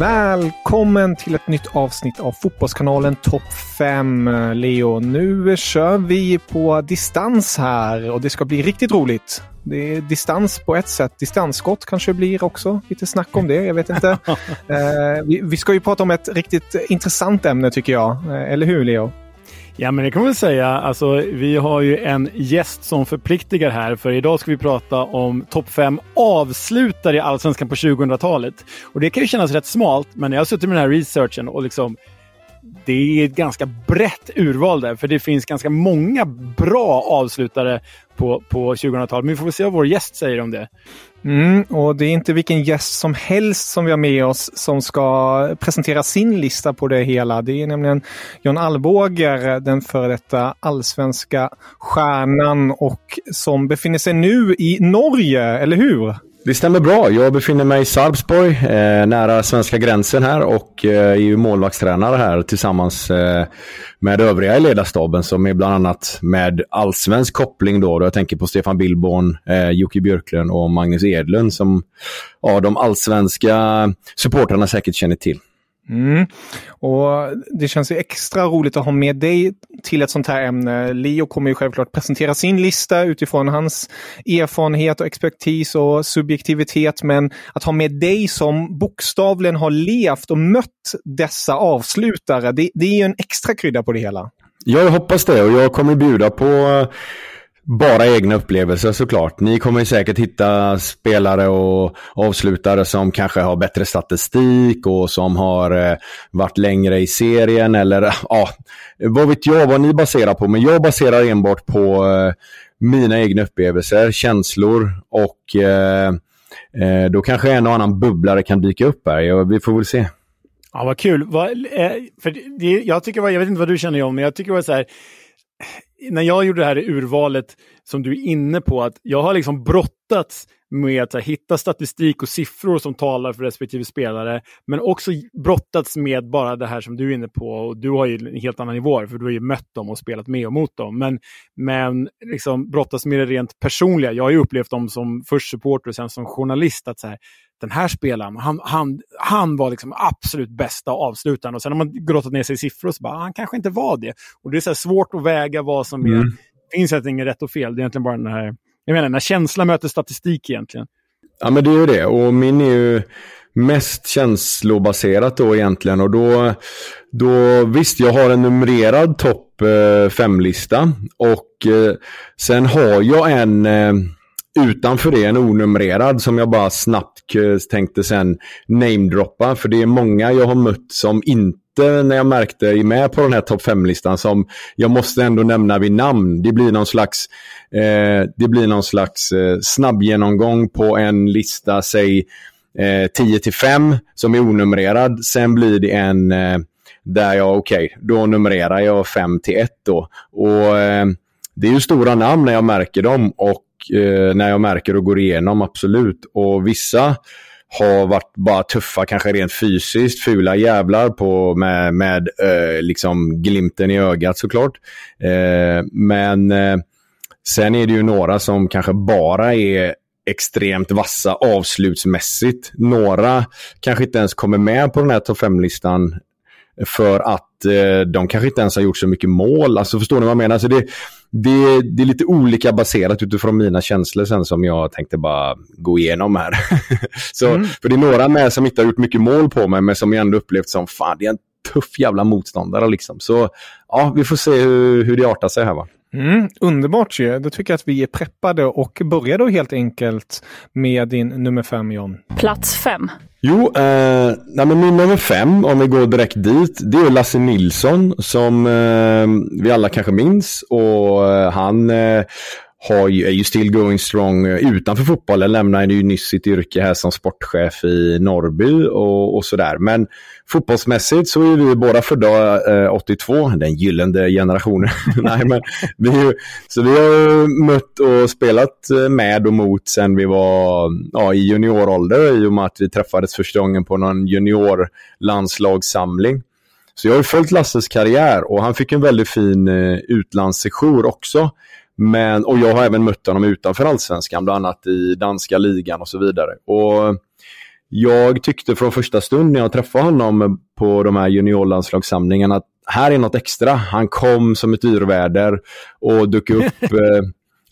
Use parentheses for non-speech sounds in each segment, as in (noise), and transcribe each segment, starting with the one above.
Välkommen till ett nytt avsnitt av Fotbollskanalen Topp 5. Leo, nu kör vi på distans här och det ska bli riktigt roligt. Det är distans på ett sätt. Distansskott kanske blir också. Lite snack om det, jag vet inte. (laughs) eh, vi, ska ju prata om ett riktigt intressant ämne tycker jag. Eh, eller hur Leo? Ja, men det kan man säga. Alltså, vi har ju en gäst som förpliktigar här, för idag ska vi prata om topp fem avslutare i Allsvenskan på 2000-talet. Och det kan ju kännas rätt smalt, men jag har suttit med den här researchen och liksom det är ett ganska brett urval där, för det finns ganska många bra avslutare på, på 2000-talet. Men vi får väl se vad vår gäst säger om det. Mm, och det är inte vilken gäst som helst som vi har med oss som ska presentera sin lista på det hela. Det är nämligen John Alvbåger, den före detta allsvenska stjärnan och som befinner sig nu i Norge, eller hur? Det stämmer bra. Jag befinner mig i Sarpsborg, eh, nära svenska gränsen här och eh, är ju målvaktstränare här tillsammans eh, med övriga i ledarstaben som är bland annat med allsvensk koppling då. då jag tänker på Stefan Billborn, eh, Jocke Björklund och Magnus Edlund som ja, de allsvenska supportrarna säkert känner till. Mm. Och Det känns ju extra roligt att ha med dig till ett sånt här ämne. Leo kommer ju självklart presentera sin lista utifrån hans erfarenhet och expertis och subjektivitet. Men att ha med dig som bokstavligen har levt och mött dessa avslutare, det, det är ju en extra krydda på det hela. Jag hoppas det och jag kommer bjuda på bara egna upplevelser såklart. Ni kommer säkert hitta spelare och avslutare som kanske har bättre statistik och som har eh, varit längre i serien eller (laughs) ja, vad vet jag vad ni baserar på. Men jag baserar enbart på eh, mina egna upplevelser, känslor och eh, eh då kanske en och annan bubblare kan dyka upp här. Ja, vi får väl se. Ja, vad kul. Vad, eh, för det, jag, tycker, jag vet inte vad du känner om, men jag tycker det var så här när jag gjorde det här urvalet som du är inne på, att jag har liksom brottats med att hitta statistik och siffror som talar för respektive spelare, men också brottats med bara det här som du är inne på. Och du har ju en helt annan nivå, för du har ju mött dem och spelat med och mot dem. Men, men liksom brottats med det rent personliga. Jag har ju upplevt dem som först supporter och sen som journalist, att så här, den här spelaren, han, han, han var liksom absolut bästa avslutaren. Och sen har man grottat ner sig i siffror så bara, ah, han kanske inte var det. Och det är så svårt att väga vad som är, mm. det finns inget rätt och fel. Det är egentligen bara den här, jag menar, när känsla möter statistik egentligen. Ja, men det är ju det. Och min är ju mest känslobaserat då egentligen. Och då, då visst, jag har en numrerad topp eh, fem-lista. Och eh, sen har jag en eh, utanför det en onumrerad som jag bara snabbt eh, tänkte sen namedroppa. För det är många jag har mött som inte när jag märkte är med på den här topp 5-listan som jag måste ändå nämna vid namn. Det blir någon slags, eh, det blir någon slags eh, snabbgenomgång på en lista, säg eh, 10 till 5 som är onumrerad. Sen blir det en eh, där jag, okej, okay, då numrerar jag 5 till 1 då. Och eh, det är ju stora namn när jag märker dem och eh, när jag märker och går igenom, absolut. Och vissa har varit bara tuffa, kanske rent fysiskt, fula jävlar på, med, med eh, liksom glimten i ögat såklart. Eh, men eh, sen är det ju några som kanske bara är extremt vassa avslutsmässigt. Några kanske inte ens kommer med på den här topp 5-listan för att eh, de kanske inte ens har gjort så mycket mål. Alltså förstår ni vad jag menar? Alltså det, det, det är lite olika baserat utifrån mina känslor sen som jag tänkte bara gå igenom här. (laughs) så, mm. För det är några med som inte har gjort mycket mål på mig men som jag ändå upplevt som fan det är en tuff jävla motståndare liksom. Så ja, vi får se hur, hur det artar sig här va. Mm, underbart ju. Då tycker jag att vi är preppade och börjar då helt enkelt med din nummer fem John. Plats fem. Jo, eh, nej men min nummer fem, om vi går direkt dit, det är Lasse Nilsson som eh, vi alla kanske minns. Och eh, han eh, har ju, är ju still going strong eh, utanför fotbollen. Lämnade ju nyss sitt yrke här som sportchef i Norrby och, och sådär. Men fotbollsmässigt så är vi båda födda eh, 82, den gyllene generationen. (laughs) Nej, men vi, så vi har mött och spelat eh, med och mot sen vi var ja, i juniorålder i och med att vi träffades första gången på någon juniorlandslagssamling. Så jag har ju följt Lasses karriär och han fick en väldigt fin eh, utlandssejour också. Men, och jag har även mött honom utanför allsvenskan, bland annat i danska ligan och så vidare. Och jag tyckte från första stund när jag träffade honom på de här juniorlandslagssamlingarna att här är något extra. Han kom som ett yrväder och dök upp (laughs) eh,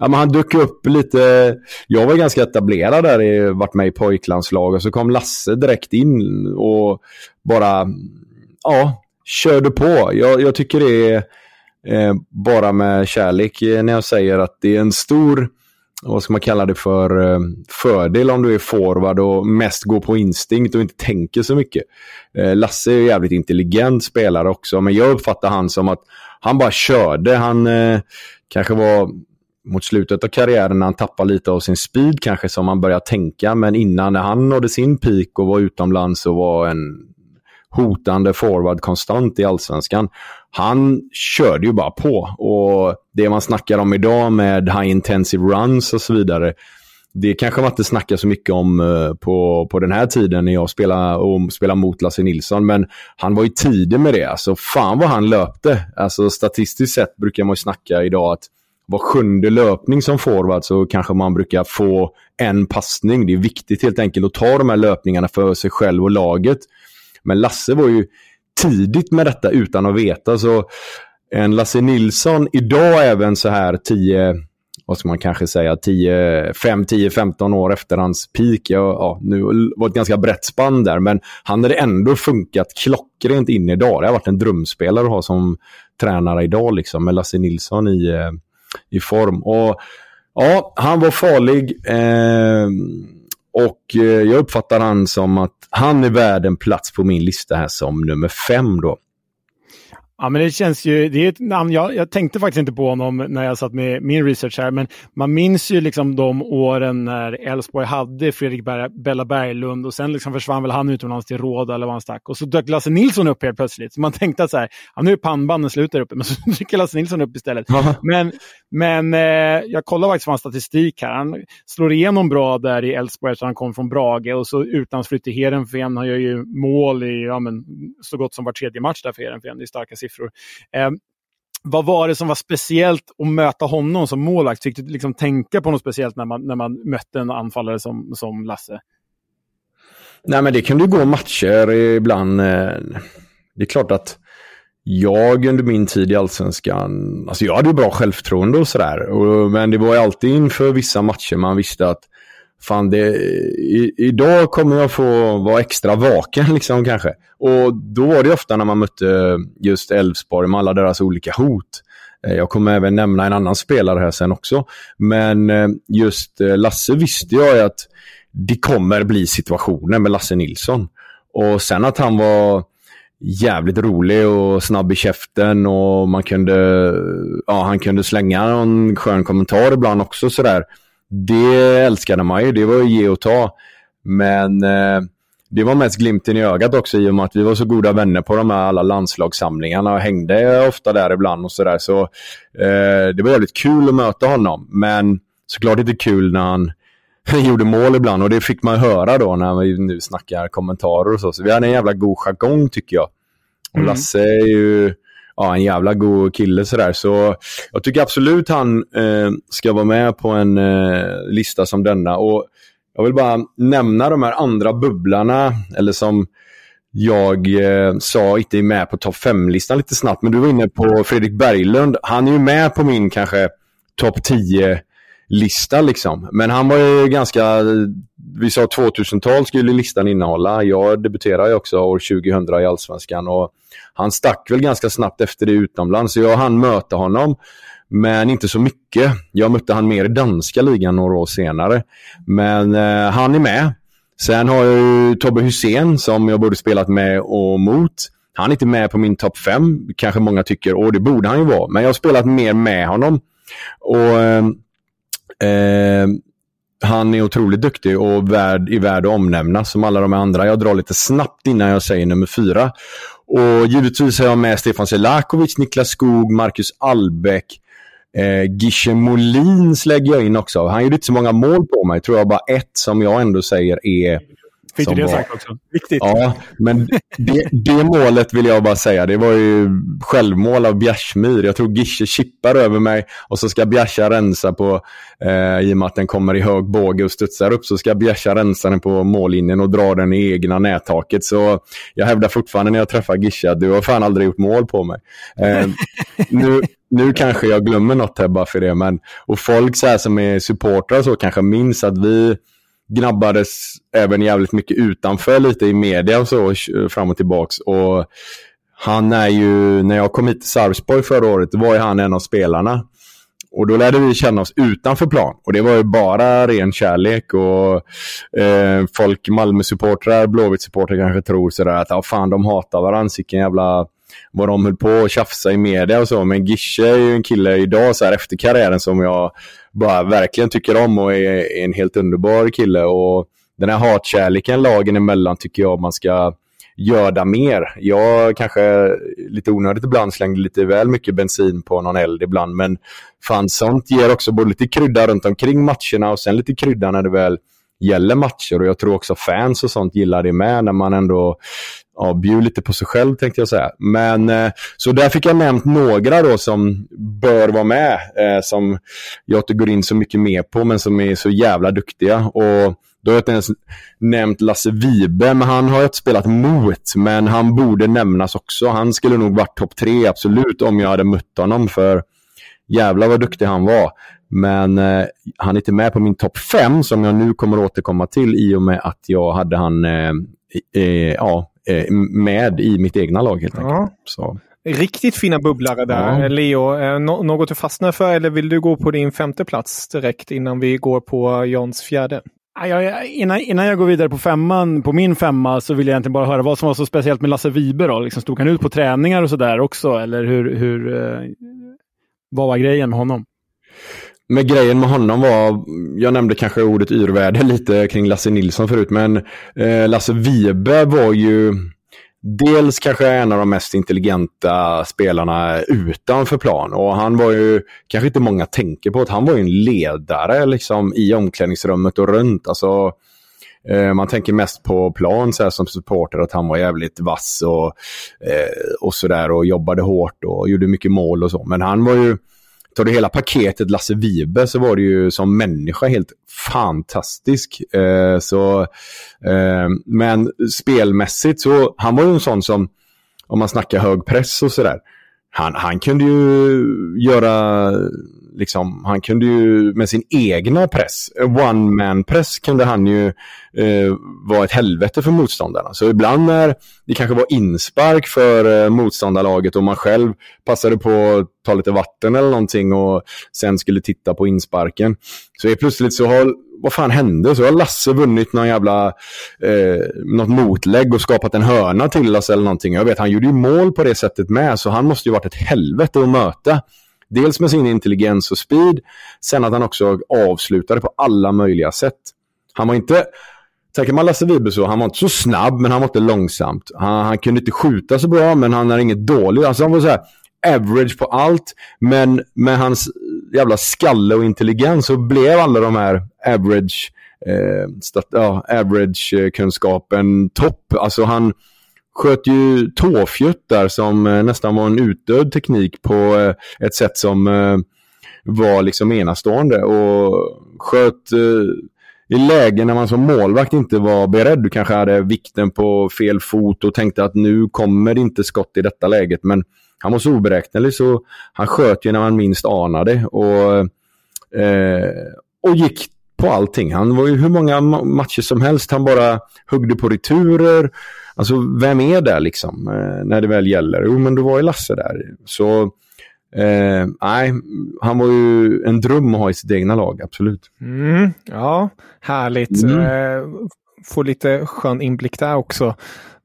Ja, men han dök upp lite, jag var ganska etablerad där, varit med i pojklandslag och så kom Lasse direkt in och bara, ja, körde på. Jag, jag tycker det är eh, bara med kärlek eh, när jag säger att det är en stor, vad ska man kalla det för, eh, fördel om du är forward och mest går på instinkt och inte tänker så mycket. Eh, Lasse är ju jävligt intelligent spelare också, men jag uppfattar han som att han bara körde. Han eh, kanske var mot slutet av karriären när han tappade lite av sin speed kanske som han började tänka. Men innan när han nådde sin peak och var utomlands och var en hotande forward konstant i allsvenskan. Han körde ju bara på och det man snackar om idag med high intensive runs och så vidare. Det kanske man inte snackar så mycket om eh, på, på den här tiden när jag spelade, och spelade mot Lasse Nilsson. Men han var ju tidig med det. Alltså fan vad han löpte. Alltså statistiskt sett brukar man ju snacka idag att var sjunde löpning som forward så kanske man brukar få en passning. Det är viktigt helt enkelt att ta de här löpningarna för sig själv och laget. Men Lasse var ju tidigt med detta utan att veta. Så en Lasse Nilsson idag även så här 10, vad ska man kanske säga, 10, 5, 10, 15 år efter hans peak. Ja, ja, nu var ett ganska brett spann där, men han hade ändå funkat klockrent in idag. Det har varit en drömspelare att ha som tränare idag, liksom, med Lasse Nilsson i, eh, i form. Och ja, han var farlig. Eh, och eh, jag uppfattar han som att han är värd en plats på min lista här som nummer fem då. Ja, men det känns ju, det är ett namn, jag, jag tänkte faktiskt inte på honom när jag satt med min research här, men man minns ju liksom de åren när Elfsborg hade Fredrik Ber Bella Berglund och sen liksom försvann väl han utomlands till Råda eller vad han stack. Och så dök Lasse Nilsson upp helt plötsligt. Så man tänkte att så här, ja, nu är pannbanden slut där uppe, men så (laughs) dyker Lasse Nilsson upp istället. men men eh, jag kollar faktiskt på hans statistik här. Han slår igenom bra där i Elfsborg eftersom han kom från Brage och så utlandsflytt till Heerenveen. Han gör ju mål i ja, men, så gott som var tredje match där för Heerenveen. Det är starka siffror. Eh, vad var det som var speciellt att möta honom som målvakt? Fick du liksom tänka på något speciellt när man, när man mötte en anfallare som, som Lasse? Nej, men det kunde gå matcher ibland. Eh, det är klart att jag under min tid i Allsvenskan, alltså jag hade ju bra självförtroende och sådär. Men det var ju alltid inför vissa matcher man visste att fan det, i, idag kommer jag få vara extra vaken (laughs) liksom kanske. Och då var det ofta när man mötte just Elfsborg med alla deras olika hot. Eh, jag kommer även nämna en annan spelare här sen också. Men eh, just eh, Lasse visste jag att det kommer bli situationer med Lasse Nilsson. Och sen att han var jävligt rolig och snabb i käften och man kunde, ja, han kunde slänga någon skön kommentar ibland också sådär. Det älskade man ju, det var ju ge och ta. Men eh, det var mest glimten i ögat också i och med att vi var så goda vänner på de här alla landslagssamlingarna och hängde ofta där ibland och sådär. Så, eh, det var jävligt kul att möta honom. Men såklart inte kul när han (laughs) gjorde mål ibland och det fick man höra då när vi nu snackar kommentarer och så. Så vi hade en jävla god jargong tycker jag. Och mm. Lasse är ju ja, en jävla god kille sådär. Så jag tycker absolut han eh, ska vara med på en eh, lista som denna. Och jag vill bara nämna de här andra bubblarna, eller som jag eh, sa inte är med på topp 5-listan lite snabbt. Men du var inne på Fredrik Berglund. Han är ju med på min kanske topp 10 lista liksom. Men han var ju ganska, vi sa 2000-tal skulle listan innehålla. Jag debuterade ju också år 2000 i Allsvenskan och han stack väl ganska snabbt efter det utomlands. Så jag hann möta honom, men inte så mycket. Jag mötte han mer i danska ligan några år senare. Men eh, han är med. Sen har jag ju Tobbe Hussein som jag både spelat med och mot. Han är inte med på min topp 5, kanske många tycker, och det borde han ju vara. Men jag har spelat mer med honom. Och eh, eh, han är otroligt duktig och värd, är värd att omnämna som alla de andra. Jag drar lite snabbt innan jag säger nummer fyra. Och givetvis har jag med Stefan Selakovic, Niklas Skog, Marcus Albeck. Eh, Gishe Molins lägger jag in också. Han gjorde inte så många mål på mig. Tror jag bara ett som jag ändå säger är Fick du det var... sagt också? Viktigt. Ja, men det, det, målet vill jag bara säga, det var ju självmål av Bjärsmyr. Jag tror Gische chippar över mig och så ska Bjärsa rensa på, eh, i och med att den kommer i hög båge och studsar upp, så ska Bjärsa rensa den på mållinjen och dra den i egna nättaket. Så jag hävdar fortfarande när jag träffar Gische att du har fan aldrig gjort mål på mig. Eh, nu, nu kanske jag glömmer något här bara för det, men och folk så här som är supportrar så kanske minns att vi gnabbades även jävligt mycket utanför lite i media och så fram och tillbaks. Och han är ju, när jag kom hit till Sarpsborg förra året, då var ju han en av spelarna. Och då lärde vi känna oss utanför plan. Och det var ju bara ren kärlek och eh, folk, Malmö-supportrar, Blåvitt-supportrar kanske tror sådär att ah, fan de hatar varandra, Sicken jävla vad de höll på och tjafsa i media och så. Men Gische är ju en kille idag så här efter karriären som jag bara verkligen tycker om och är, en helt underbar kille. Och den här hatkärleken lagen emellan tycker jag man ska göra mer. Jag kanske lite onödigt ibland slängde lite väl mycket bensin på någon eld ibland, men fan sånt ger också både lite krydda runt omkring matcherna och sen lite krydda när det väl gäller matcher och jag tror också fans och sånt gillar det med när man ändå ja, bjuder lite på sig själv tänkte jag säga. Men eh, så där fick jag nämnt några då som bör vara med, eh, som jag inte går in så mycket mer på, men som är så jävla duktiga. Och då har jag inte ens nämnt Lasse Vibe, men han har jag inte spelat mot. Men han borde nämnas också. Han skulle nog varit topp tre, absolut, om jag hade mött honom. För jävlar vad duktig han var. Men eh, han är inte med på min topp fem som jag nu kommer återkomma till i och med att jag hade han eh, eh, ja, med i mitt egna lag helt enkelt. Ja. Så. Riktigt fina bubblare där. Ja. Leo, eh, no något du fastnar för eller vill du gå på din femte plats direkt innan vi går på Jans fjärde? Jag, innan, innan jag går vidare på femman, på min femma, så vill jag egentligen bara höra vad som var så speciellt med Lasse Vibe. Då. Liksom, stod han ut på träningar och sådär också? Eller hur, hur, eh, vad var grejen med honom? Med grejen med honom var, jag nämnde kanske ordet yrvärde lite kring Lasse Nilsson förut, men eh, Lasse Vibe var ju dels kanske en av de mest intelligenta spelarna utanför plan. Och han var ju, kanske inte många tänker på, att han var ju en ledare liksom, i omklädningsrummet och runt. Alltså, eh, man tänker mest på plan så här, som supporter, att han var jävligt vass och, eh, och sådär och jobbade hårt och gjorde mycket mål och så. Men han var ju tar du hela paketet Lasse Vibe så var det ju som människa helt fantastisk. Eh, så, eh, men spelmässigt så, han var ju en sån som, om man snackar hög press och sådär, han, han kunde ju göra, liksom, han kunde ju med sin egna press, one man press kunde han ju eh, vara ett helvete för motståndarna. Så ibland när det kanske var inspark för eh, motståndarlaget och man själv passade på att ta lite vatten eller någonting och sen skulle titta på insparken. Så är plötsligt så har vad fan hände? Så har Lasse vunnit någon jävla, eh, något motlägg och skapat en hörna till oss eller någonting. Jag vet, han gjorde ju mål på det sättet med, så han måste ju varit ett helvete att möta. Dels med sin intelligens och speed, sen att han också avslutade på alla möjliga sätt. Han var inte, tänker man Lasse Wibe så, han var inte så snabb, men han var inte långsamt. Han, han kunde inte skjuta så bra, men han är inget dåligt. Alltså han var så här, average på allt, men med hans jävla skalle och intelligens så blev alla de här average eh, stat, ja, average-kunskapen eh, topp. Alltså han sköt ju tåfjuttar som eh, nästan var en utdöd teknik på eh, ett sätt som eh, var liksom enastående och sköt i lägen när man som målvakt inte var beredd. Du kanske hade vikten på fel fot och tänkte att nu kommer det inte skott i detta läget. Men han var så oberäknelig så han sköt ju när man minst anade och, eh, och gick på allting. Han var ju hur många matcher som helst. Han bara huggde på returer. Alltså vem är där liksom eh, när det väl gäller? Jo, men då var ju Lasse där. Så eh, nej, han var ju en dröm att ha i sitt egna lag, absolut. Mm, ja, härligt. Mm. Eh, få lite skön inblick där också.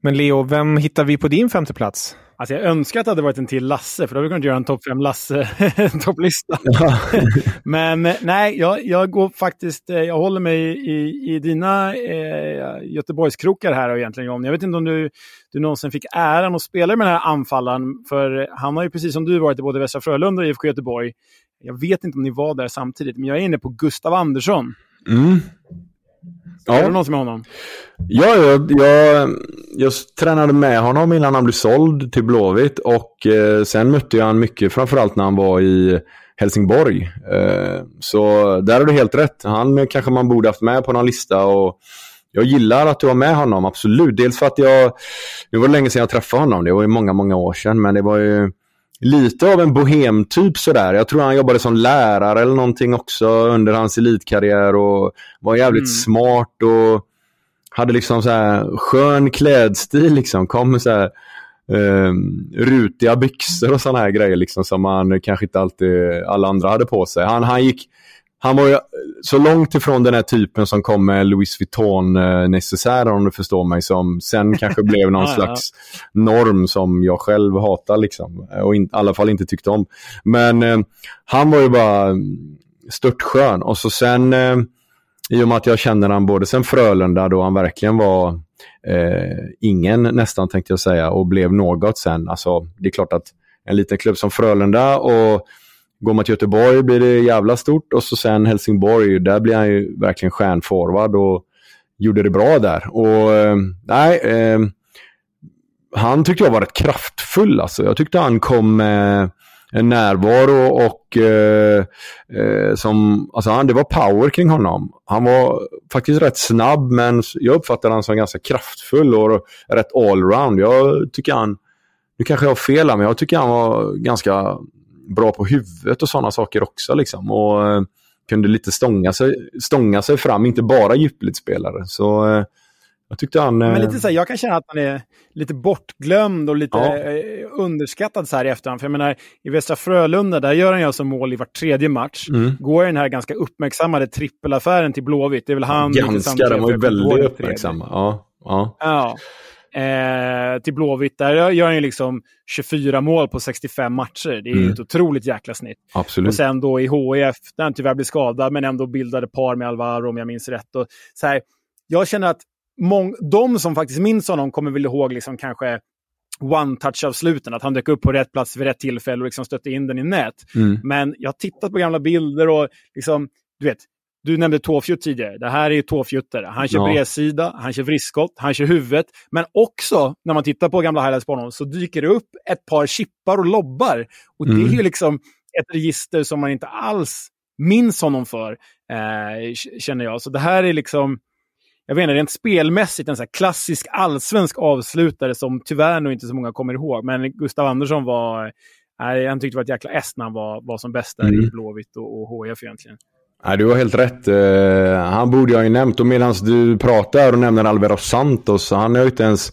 Men Leo, vem hittar vi på din femte plats? Alltså jag önskar att det hade varit en till Lasse, för då hade vi kunnat göra en topp fem Lasse-topplista. (laughs) Ja. (laughs) Men eh, nej, jag, jag går faktiskt, eh, jag håller mig i, i dina eh, Göteborgskrokar här egentligen John. Jag vet inte om du, du någonsin fick äran att spela med den här anfallaren, för han har ju precis som du varit i både Västra Frölunda och IFK Göteborg. Jag vet inte om ni var där samtidigt, men jag är inne på Gustav Andersson. Mm. Ja. Är någon som är honom? Ja, jag, jag, jag tränade med honom innan han blev såld till Blåvitt och eh, sen mötte jag honom mycket, framförallt när han var i Helsingborg. Eh, så där har du helt rätt. Han kanske man borde haft med på någon lista och jag gillar att du har med honom, absolut. Dels för att jag, nu var det länge sedan jag träffade honom, det var ju många, många år sedan, men det var ju lite av en bohemtyp sådär. Jag tror han jobbade som lärare eller någonting också under hans elitkarriär och var jävligt mm. smart och hade liksom så här skön klädstil liksom. Kom med så här um, rutiga byxor och sådana här grejer liksom som man kanske inte alltid alla andra hade på sig. Han, han gick han var ju så långt ifrån den här typen som kom med Louis Vuitton eh, om du förstår mig, som sen (laughs) kanske blev någon slags norm som jag själv hatar liksom. Och i alla fall inte tyckte om. Men eh, han var ju bara störtskön. Och så sen, eh, i och med att jag känner han både sen Frölunda då han verkligen var eh, ingen nästan tänkte jag säga och blev något sen. Alltså det är klart att en liten klubb som Frölunda och Går man till Göteborg blir det jävla stort och så sen Helsingborg, där blir han ju verkligen stjärnforward och gjorde det bra där. Och eh, nej, eh, han tyckte jag var rätt kraftfull alltså. Jag tyckte han kom med en närvaro och eh, eh, som, alltså han, det var power kring honom. Han var faktiskt rätt snabb men jag uppfattade honom som ganska kraftfull och rätt allround. Jag tycker han, nu kanske jag har fel men jag tycker han var ganska bra på huvudet och sådana saker också. Liksom. Och eh, kunde lite stånga sig, stånga sig fram, inte bara djupledsspelare. Så eh, jag tyckte han... Men lite så här, jag kan känna att han är lite bortglömd och lite ja. Eh, underskattad så här i efterhand. För jag menar, i Västra Frölunda, där gör han ju alltså mål i var tredje match. Mm. Går den här ganska uppmärksammade trippelaffären till Blåvitt. Det är väl han... Ganska, den var ju väldigt uppmärksamma. Ja. Ja. ja eh, till Blåvitt. Där gör han ju liksom 24 mål på 65 matcher. Det är mm. ett otroligt jäkla snitt. Absolut. Och sen då i HIF, där han tyvärr blev skadad, men ändå bildade par med Alvaro om jag minns rätt. Och så här, jag känner att mång, de som faktiskt minns honom kommer väl ihåg liksom kanske one-touch-avsluten, att han dök upp på rätt plats vid rätt tillfälle och liksom stötte in den i nät. Mm. Men jag har tittat på gamla bilder och liksom, du vet, du nämnde tåfjutt tidigare. Det här är ju tåfjuttare. Han kör ja. bredsida, han kör vriskskott, han kör huvudet. Men också, när man tittar på gamla highlights på honom, så dyker det upp ett par chippar och lobbar. Och mm. det är mm. ju liksom ett register som man inte alls minns honom för, eh, känner jag. Så det här är liksom, jag vet inte, rent spelmässigt en så klassisk allsvensk avslutare som tyvärr nog inte så många kommer ihåg. Men Gustav Andersson var, eh, han tyckte det var ett jäkla S när han var, var som bäst där mm. i Blåvitt och, och HIF egentligen. Nej, du har helt rätt. Uh, han borde jag ju nämnt. Och medan du pratar och nämner Alvaro Santos, han har ju inte ens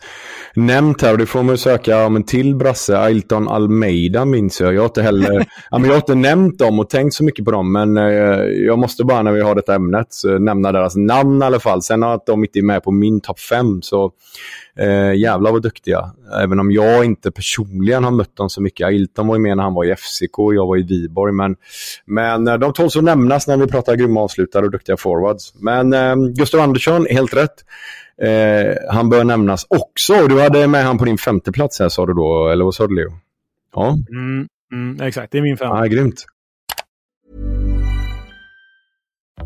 nämnt här. Och det får man ju söka om en till brasse. Ailton Almeida minns jag. Jag har inte heller (laughs) ja, men jag har inte nämnt dem och tänkt så mycket på dem. Men uh, jag måste bara när vi har detta ämnet nämna deras namn i alla fall. Sen att de inte är med på min topp fem så Eh, jävlar vad duktiga. Även om jag inte personligen har mött dem så mycket. Ailton var ju med när han var i FCK och jag var i Viborg. Men, men eh, de tåls att nämnas när vi pratar grymma avslutare och duktiga forwards. Men eh, Gustav Andersson, helt rätt. Eh, han bör nämnas också. Du hade med han på din femte plats här sa du då, eller vad sa du Leo? Ja. Mm, mm, exakt, det är min femte. Ja, grymt.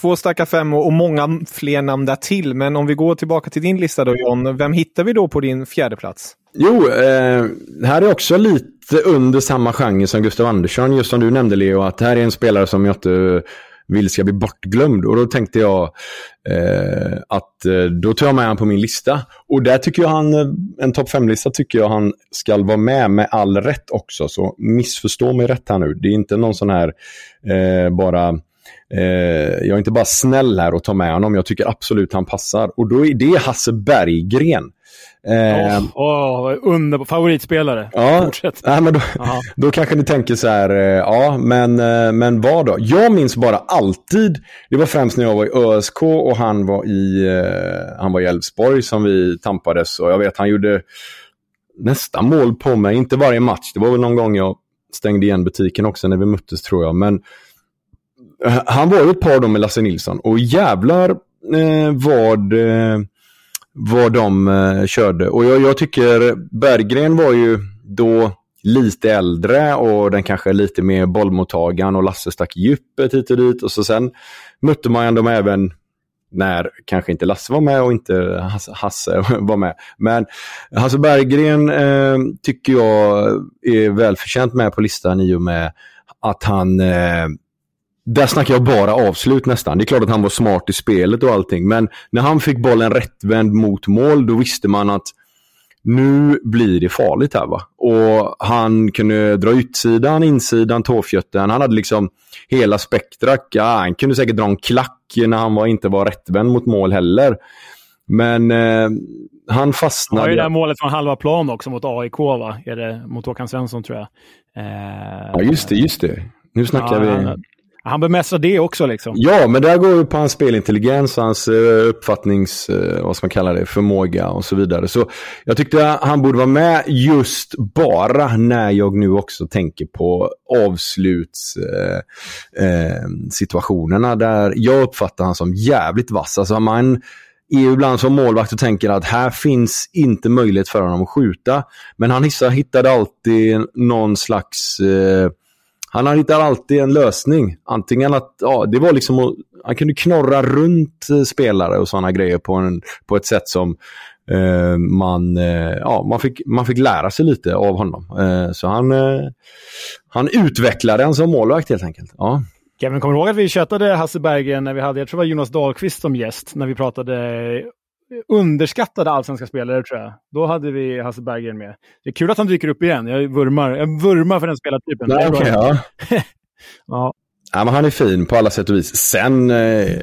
Två starka femmor och många fler namn där till. Men om vi går tillbaka till din lista då John. Vem hittar vi då på din fjärde plats? Jo, eh, här är också lite under samma genre som Gustav Andersson. Just som du nämnde Leo, att det här är en spelare som jag inte vill ska bli bortglömd. Och då tänkte jag eh, att eh, då tar jag med honom på min lista. Och där tycker jag han, eh, en topp 5-lista tycker jag han ska vara med med all rätt också. Så missförstå mig rätt här nu. Det är inte någon sån här eh, bara jag är inte bara snäll här och tar med honom. Jag tycker absolut han passar. Och då är det Hasse Berggren. Eh, oh, oh, underbar favoritspelare. Ja, Fortsätt. (laughs) Nej, men då, då kanske ni tänker så här, eh, ja, men, eh, men vad då? Jag minns bara alltid, det var främst när jag var i ÖSK och han var i, eh, han var i Elfsborg som vi tampades. Och jag vet, han gjorde nästan mål på mig, inte varje match. Det var väl någon gång jag stängde igen butiken också när vi möttes tror jag. Men Eh, han var ju ett par då med Lasse Nilsson och jävlar eh, vad, eh, vad de eh, körde. Och jag, jag, tycker Berggren var ju då lite äldre och den kanske lite mer bollmottagaren och Lasse stack djupet hit och dit. Och så sen mötte man dem även när kanske inte Lasse var med och inte Hasse (laughs) var med. Men Hasse Berggren eh, tycker jag är välförtjänt med på listan i och med att han eh, där snackar jag bara avslut nästan. Det är klart att han var smart i spelet och allting, men när han fick bollen rättvänd mot mål, då visste man att nu blir det farligt här va. Och han kunde dra utsidan, insidan, tåfjötten. Han hade liksom hela spektrat. Ja, han kunde säkert dra en klack när han var, inte var rättvänd mot mål heller. Men eh, han fastnade. Han har ju det där målet från halva plan också mot AIK, va? Är det mot Håkan Svensson tror jag. Eh, ja, just det, just det. Nu snackar ja, vi... Han bemästrar det också liksom. Ja, men där går det på hans spelintelligens, hans eh, uppfattnings, eh, vad ska man kalla det, förmåga och så vidare. Så jag tyckte han borde vara med just bara när jag nu också tänker på avslutssituationerna eh, eh där jag uppfattar han som jävligt vass. Alltså man är ju ibland som målvakt och tänker att här finns inte möjlighet för honom att skjuta. Men han hittade alltid någon slags han hittar alltid en lösning. Antingen att, ja, det var liksom att, han kunde knorra runt eh, spelare och sådana grejer på, en, på ett sätt som eh, man, eh, ja, man, fick, man fick lära sig lite av honom. Eh, så han, eh, han utvecklade en som målvakt helt enkelt. Ja. Kevin, kommer du ihåg att vi köttade Hasse Berggren när vi hade, jag tror det var Jonas Dahlqvist som gäst, när vi pratade underskattade allsvenska spelare tror jag. Då hade vi Hasse Berggren med. Det är kul att han dyker upp igen. Jag vurmar, jag vurmar för den spelartypen. Nej, okay, ja. (laughs) ja. ja. men han är fin på alla sätt och vis. Sen, eh,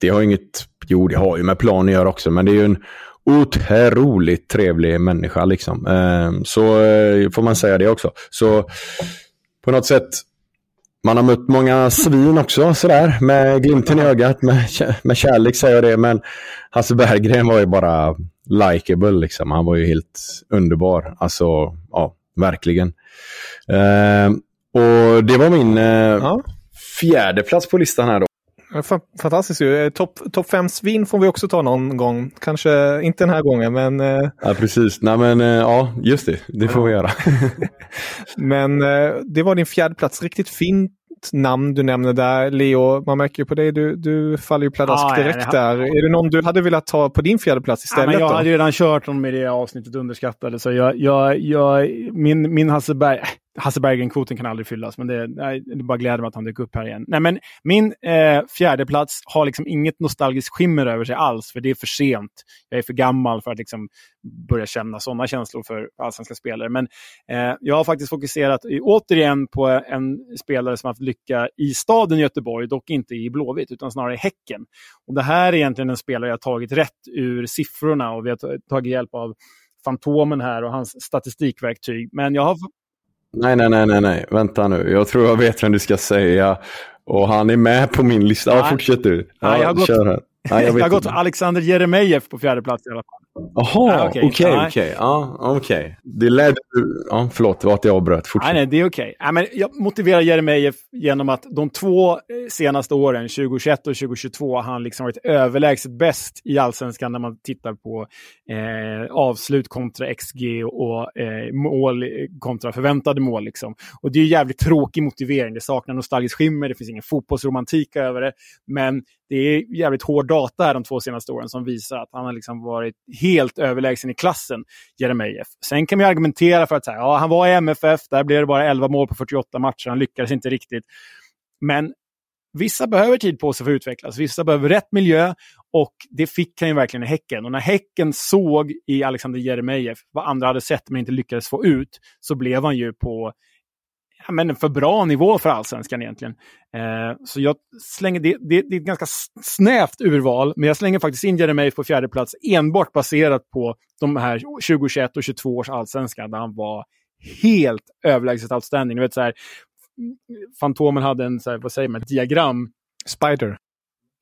det har inget, jo det har ju med plan att göra också, men det är ju en otroligt trevlig människa liksom. Eh, så eh, får man säga det också. Så på något sätt man har mött många svin också sådär med glimten i ögat, med, med kärlek säger jag det. Men Hasse Berggren var ju bara likeable liksom. Han var ju helt underbar. Alltså, ja, verkligen. Eh, och det var min eh, ja. fjärde plats på listan här då. Fantastiskt ju. Topp top fem svin får vi också ta någon gång. Kanske inte den här gången, men... Eh, ja, precis. Nej, men ja, just det. Det får vi göra. (laughs) men det var din fjärde plats. Riktigt fint namn du nämner där. Leo, man märker ju på dig, du, du faller ju pladask ah, direkt ja, där. Är det någon du hade velat ta på din fjärde plats istället? Ja, men jag då? hade redan kört honom i det avsnittet underskattade, så jag, jag, jag, min, min Hasse Berg, Hasse Berggren-kvoten kan aldrig fyllas, men det, det bara gläder mig att han dök upp här igen. Nej, men min eh, fjärde plats har liksom inget nostalgiskt skimmer över sig alls, för det är för sent. Jag är för gammal för att liksom börja känna sådana känslor för allsvenska spelare. Men eh, jag har faktiskt fokuserat återigen på en spelare som haft lycka i staden Göteborg, dock inte i Blåvitt, utan snarare i Häcken. Och det här är egentligen en spelare jag tagit rätt ur siffrorna och vi har tagit hjälp av Fantomen här och hans statistikverktyg. Men jag har Nej, nej, nej, nej, nej, vänta nu. Jag tror jag vet vem du ska säga. Och han är med på min lista. Ja, fortsätt du. Ja, nej, jag har gått, (laughs) jag har gått Alexander Jeremejeff på fjärde plats i alla fall. Jaha, okej, okej. Ja, okej. Det ledde... Ja, förlåt, att jag avbröt. Fortsätt. Nej, nej, det är okej. Okay. Ja, jag motiverar Jeremejeff genom att de två eh, senaste åren, 2021 och 2022, har han liksom varit överlägset bäst i allsvenskan när man tittar på eh, avslut kontra XG och eh, mål kontra förväntade mål. Liksom. Och det är jävligt tråkig motivering. Det saknar nostalgiskt skimmer, det finns ingen fotbollsromantik över det. Men det är jävligt hård data här de två senaste åren som visar att han har liksom varit helt överlägsen i klassen, Jeremejeff. Sen kan man argumentera för att här, ja, han var i MFF, där blev det bara 11 mål på 48 matcher, han lyckades inte riktigt. Men vissa behöver tid på sig för att utvecklas, vissa behöver rätt miljö och det fick han ju verkligen i Häcken. Och när Häcken såg i Alexander Jeremejeff vad andra hade sett men inte lyckades få ut, så blev han ju på ja, men en för bra nivå för allsvenskan egentligen. Eh, så jag slänger det, det, det, är ett ganska snävt urval, men jag slänger faktiskt in Jeremejeff på fjärde plats enbart baserat på de här 2021 och 22 års allsvenskan där han var helt överlägset outstanding. Du vet, så här, Fantomen hade en, så här, vad säger man, diagram. Spider.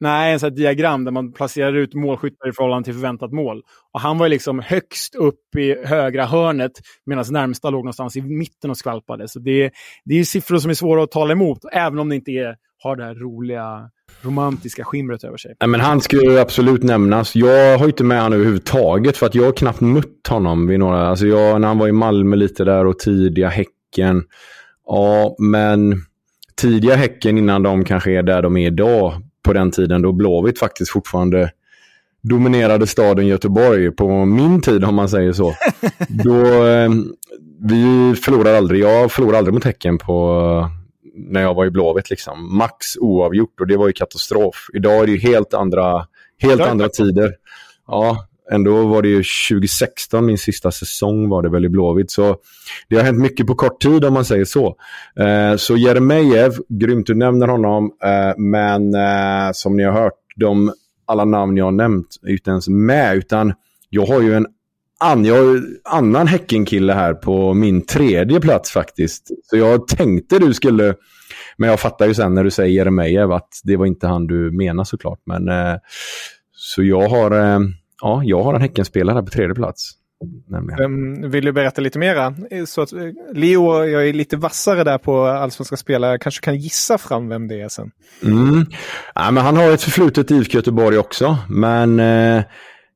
Nej, en sån diagram där man placerar ut målskyttar i förhållande till förväntat mål. Och han var liksom högst upp i högra hörnet medan närmsta låg någonstans i mitten och skvalpade. Så det, det är siffror som är svåra att tala emot, även om det inte är, har det här roliga romantiska skimret över sig. Nej, men han skulle absolut nämnas. Jag har inte med honom överhuvudtaget för att jag har knappt mött honom vid några... Alltså jag, när han var i Malmö lite där och tidiga Häcken. Ja, men tidiga Häcken innan de kanske är där de är idag på den tiden då Blåvitt faktiskt fortfarande dominerade staden Göteborg på min tid om man säger så. (laughs) då, eh, vi förlorade aldrig, jag förlorade aldrig mot Häcken på när jag var i Blåvitt. Liksom. Max oavgjort och det var ju katastrof. Idag är det ju helt andra, helt andra tider. Ja, ändå var det ju 2016, min sista säsong var det väl i Blåvitt. Så det har hänt mycket på kort tid om man säger så. Eh, så Jeremejeff, grymt du nämner honom, eh, men eh, som ni har hört, de, alla namn jag har nämnt är inte ens med, utan jag har ju en an, jag har annan Häckenkille här på min tredje plats faktiskt. Så jag tänkte du skulle, men jag fattar ju sen när du säger Jeremejeff att det var inte han du menar såklart. Men, eh, så jag har eh, ja, jag har en Häckenspelare på tredje plats. Um, vill du berätta lite mera? Så att, eh, Leo, jag är lite vassare där på allsvenska spelare. Kanske kan gissa fram vem det är sen. Mm. Ja, men han har ett förflutet i IFK Göteborg också. Men eh,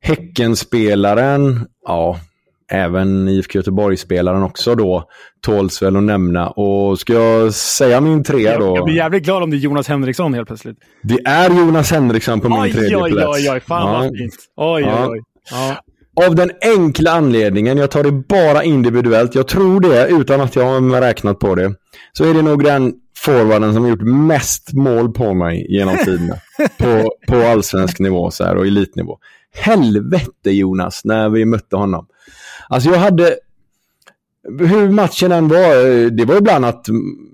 Häckenspelaren, ja, även IFK Göteborg-spelaren också då tåls väl att nämna. Och ska jag säga min trea då? Jag blir jävligt glad om det är Jonas Henriksson helt plötsligt. Det är Jonas Henriksson på min oj, tredje oj, plats. Oj, oj, oj, fan ja. vad fint. Oj, ja. oj. Ja. Av den enkla anledningen, jag tar det bara individuellt, jag tror det utan att jag har räknat på det, så är det nog den forwarden som har gjort mest mål på mig genom tiderna. (laughs) på, på allsvensk nivå så här, och elitnivå. Helvete Jonas, när vi mötte honom. Alltså jag hade, hur matchen än var, det var ibland att,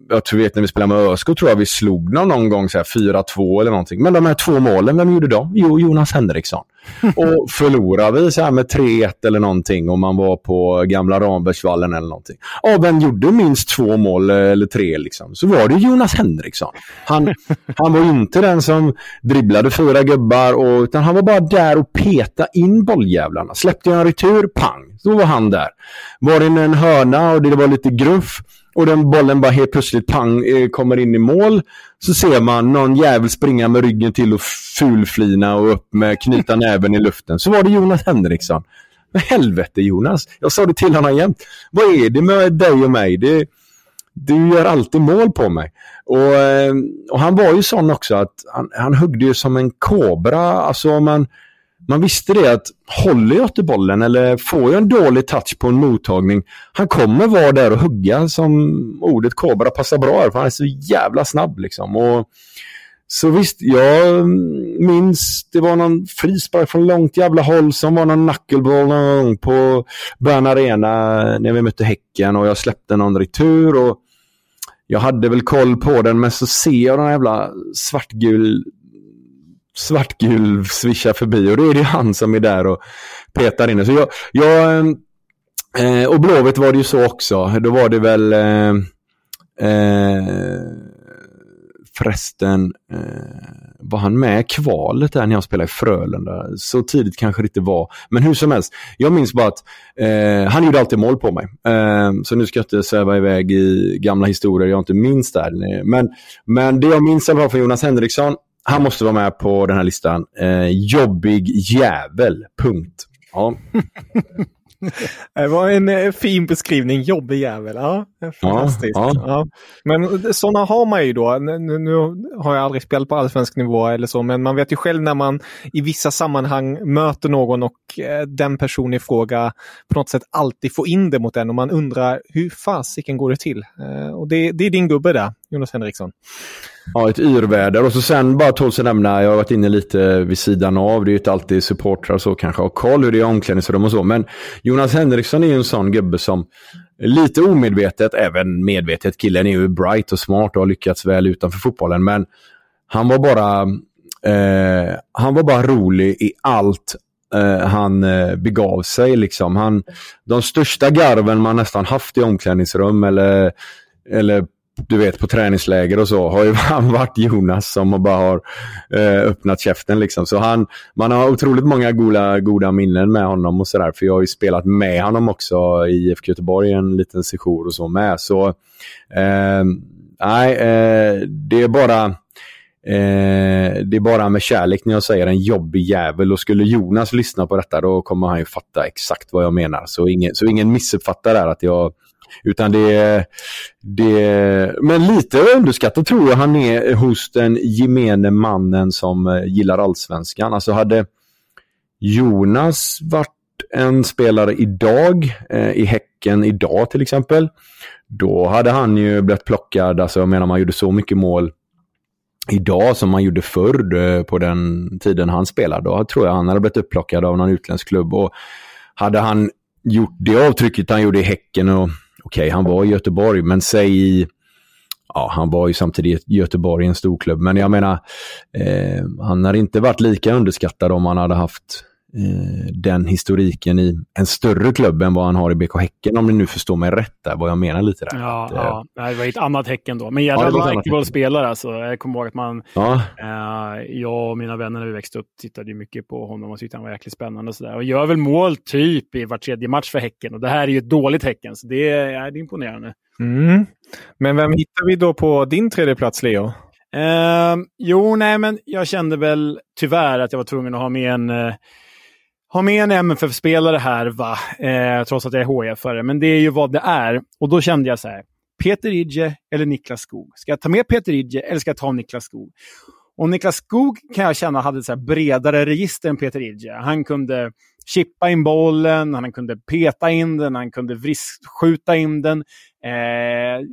jag tror vet när vi spelade med ÖSK tror jag vi slog någon, någon gång 4-2 eller någonting. Men de här två målen, vem gjorde de? Jo, Jonas Henriksson. (laughs) och förlorade vi så här med 3-1 eller någonting om man var på gamla Rambergsvallen eller någonting. Ja, vem gjorde minst två mål eller tre liksom? Så var det Jonas Henriksson. Han, (laughs) han var inte den som dribblade fyra gubbar och, utan han var bara där och peta in bolljävlarna. Släppte jag en retur, pang, då var han där. Var det en hörna och det var lite gruff, och den bollen bara helt plötsligt pang eh, kommer in i mål. Så ser man någon jävel springa med ryggen till och fulflina och upp med knyta (laughs) näven i luften. Så var det Jonas Henriksson. Men helvete Jonas, jag sa det till honom jämt. Vad är det med dig och mig? Det, du gör alltid mål på mig. Och, eh, och han var ju sån också att han, han huggde ju som en kobra. Alltså man, man visste det att håller jag till bollen eller får jag en dålig touch på en mottagning, han kommer vara där och hugga som ordet kobra passar bra här, för han är så jävla snabb liksom. Och, så visst, jag minns det var någon frispark från långt jävla håll som var någon knuckleball någon gång på Bern Arena när vi mötte Häcken och jag släppte någon retur och jag hade väl koll på den men så ser jag den jävla svartgul svartgul svischa förbi och då är det han som är där och petar in. Så jag, jag eh, eh, och Blåvitt var det ju så också. Då var det väl eh, eh, förresten eh, var han med i kvalet där när jag spelade i Frölunda? Så tidigt kanske det inte var. Men hur som helst, jag minns bara att eh, han gjorde alltid mål på mig. Eh, så nu ska jag inte sväva iväg i gamla historier jag inte minns där. Men, men det jag minns i alla fall från Jonas Henriksson, han måste vara med på den här listan. Eh, jobbig jävel, punkt. Ja. (laughs) Det var en eh, fin beskrivning, jobbig jävel. Ja, fantastiskt. Ja, ja. ja. Men sådana har man ju då. Nu, nu, har jag aldrig spelat på allsvensk nivå eller så, men man vet ju själv när man i vissa sammanhang möter någon och eh, den personen i fråga på något sätt alltid får in det mot en och man undrar hur fasiken går det till? Eh, och det, det är din gubbe där, Jonas Henriksson. Ja, ett yrväder. Och så sen bara tåls att nämna, jag har varit inne lite vid sidan av, det är ju inte alltid supportrar så kanske har koll hur det är i omklädningsrum och så. Men Jonas Henriksson är ju en sån gubbe som lite omedvetet, även medvetet, killen är ju bright och smart och har lyckats väl utanför fotbollen. Men han var bara, eh, han var bara rolig i allt eh, han eh, begav sig. Liksom. Han, de största garven man nästan haft i omklädningsrum eller, eller du vet på träningsläger och så har ju (laughs) han varit Jonas som bara har eh, öppnat käften liksom. Så han, man har otroligt många goda, goda minnen med honom och sådär. För jag har ju spelat med honom också i IFK Göteborg en liten session och så med. Så eh, nej, eh, det är bara eh, det är bara med kärlek när jag säger en jobbig jävel och skulle Jonas lyssna på detta då kommer han ju fatta exakt vad jag menar. Så ingen, så ingen missuppfattar där att jag utan det, det, men lite underskattat tror jag han är hos den gemene mannen som eh, gillar allsvenskan. Alltså hade Jonas varit en spelare idag, eh, i Häcken idag till exempel, då hade han ju blivit plockad. Alltså jag menar man gjorde så mycket mål idag som man gjorde förr eh, på den tiden han spelade. Då tror jag han hade blivit upplockad av någon utländsk klubb. Och hade han gjort det avtrycket han gjorde i Häcken och okej, okay, han var i Göteborg, men säg i... Ja, han var ju samtidigt i Göteborg, en stor klubb. Men jag menar, eh, han hade inte varit lika underskattad om han hade haft den historiken i en större klubb än vad han har i BK Häcken, om ni nu förstår mig rätt där, vad jag menar lite där. Ja, att, ja. Eh, det var ett annat Häcken då. Men jävla ja, likeable spelare alltså. Jag kommer ihåg att man, ja. eh, jag och mina vänner när vi växte upp tittade ju mycket på honom och tyckte han var jäkligt spännande och sådär. Och gör väl mål typ i var tredje match för Häcken. Och det här är ju ett dåligt Häcken, så det är, ja, det är imponerande. Mm. Men vem hittar vi då på din tredje plats, Leo? Eh, jo, nej, men jag kände väl tyvärr att jag var tvungen att ha med en eh, ha med en MFF-spelare här, va? Eh, trots att jag är HIF-are. Men det är ju vad det är. Och då kände jag så här, Peter Idje eller Niklas Skog? Ska jag ta med Peter Idje eller ska jag ta Niklas Skog? Och Niklas Skog kan jag känna hade ett bredare register än Peter Idje. Han kunde chippa in bollen, han kunde peta in den, han kunde skjuta in den. Eh,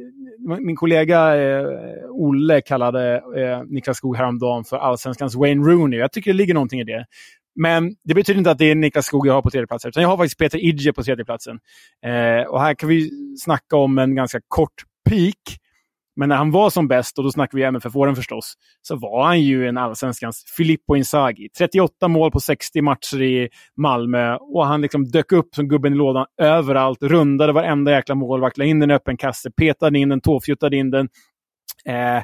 min kollega eh, Olle kallade eh, Niklas Skog häromdagen för allsvenskans Wayne Rooney. Jag tycker det ligger någonting i det. Men det betyder inte att det är Niklas Skog jag har på tredjeplatsen, utan jag har faktiskt Peter Idje på tredjeplatsen. Eh, och här kan vi snacka om en ganska kort peak. Men när han var som bäst, och då snackar vi MFF-åren förstås, så var han ju en allsvenskans Filippo Inzaghi. 38 mål på 60 matcher i Malmö och han liksom dök upp som gubben i lådan överallt, rundade varenda jäkla målvakt, la in den i öppen kasse, petade in den, tåfjuttade in den. Eh,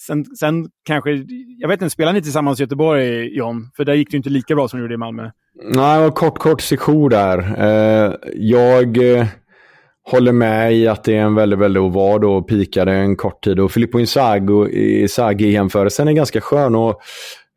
Sen, sen kanske, jag vet inte, spelar ni tillsammans i Göteborg, John? För där gick det inte lika bra som det gjorde i Malmö. Nej, det var kort, kort sejour där. Eh, jag eh, håller med i att det är en väldigt, väldigt ovad och pikade en kort tid. Och Filippo Inzaghi-jämförelsen är ganska skön. Och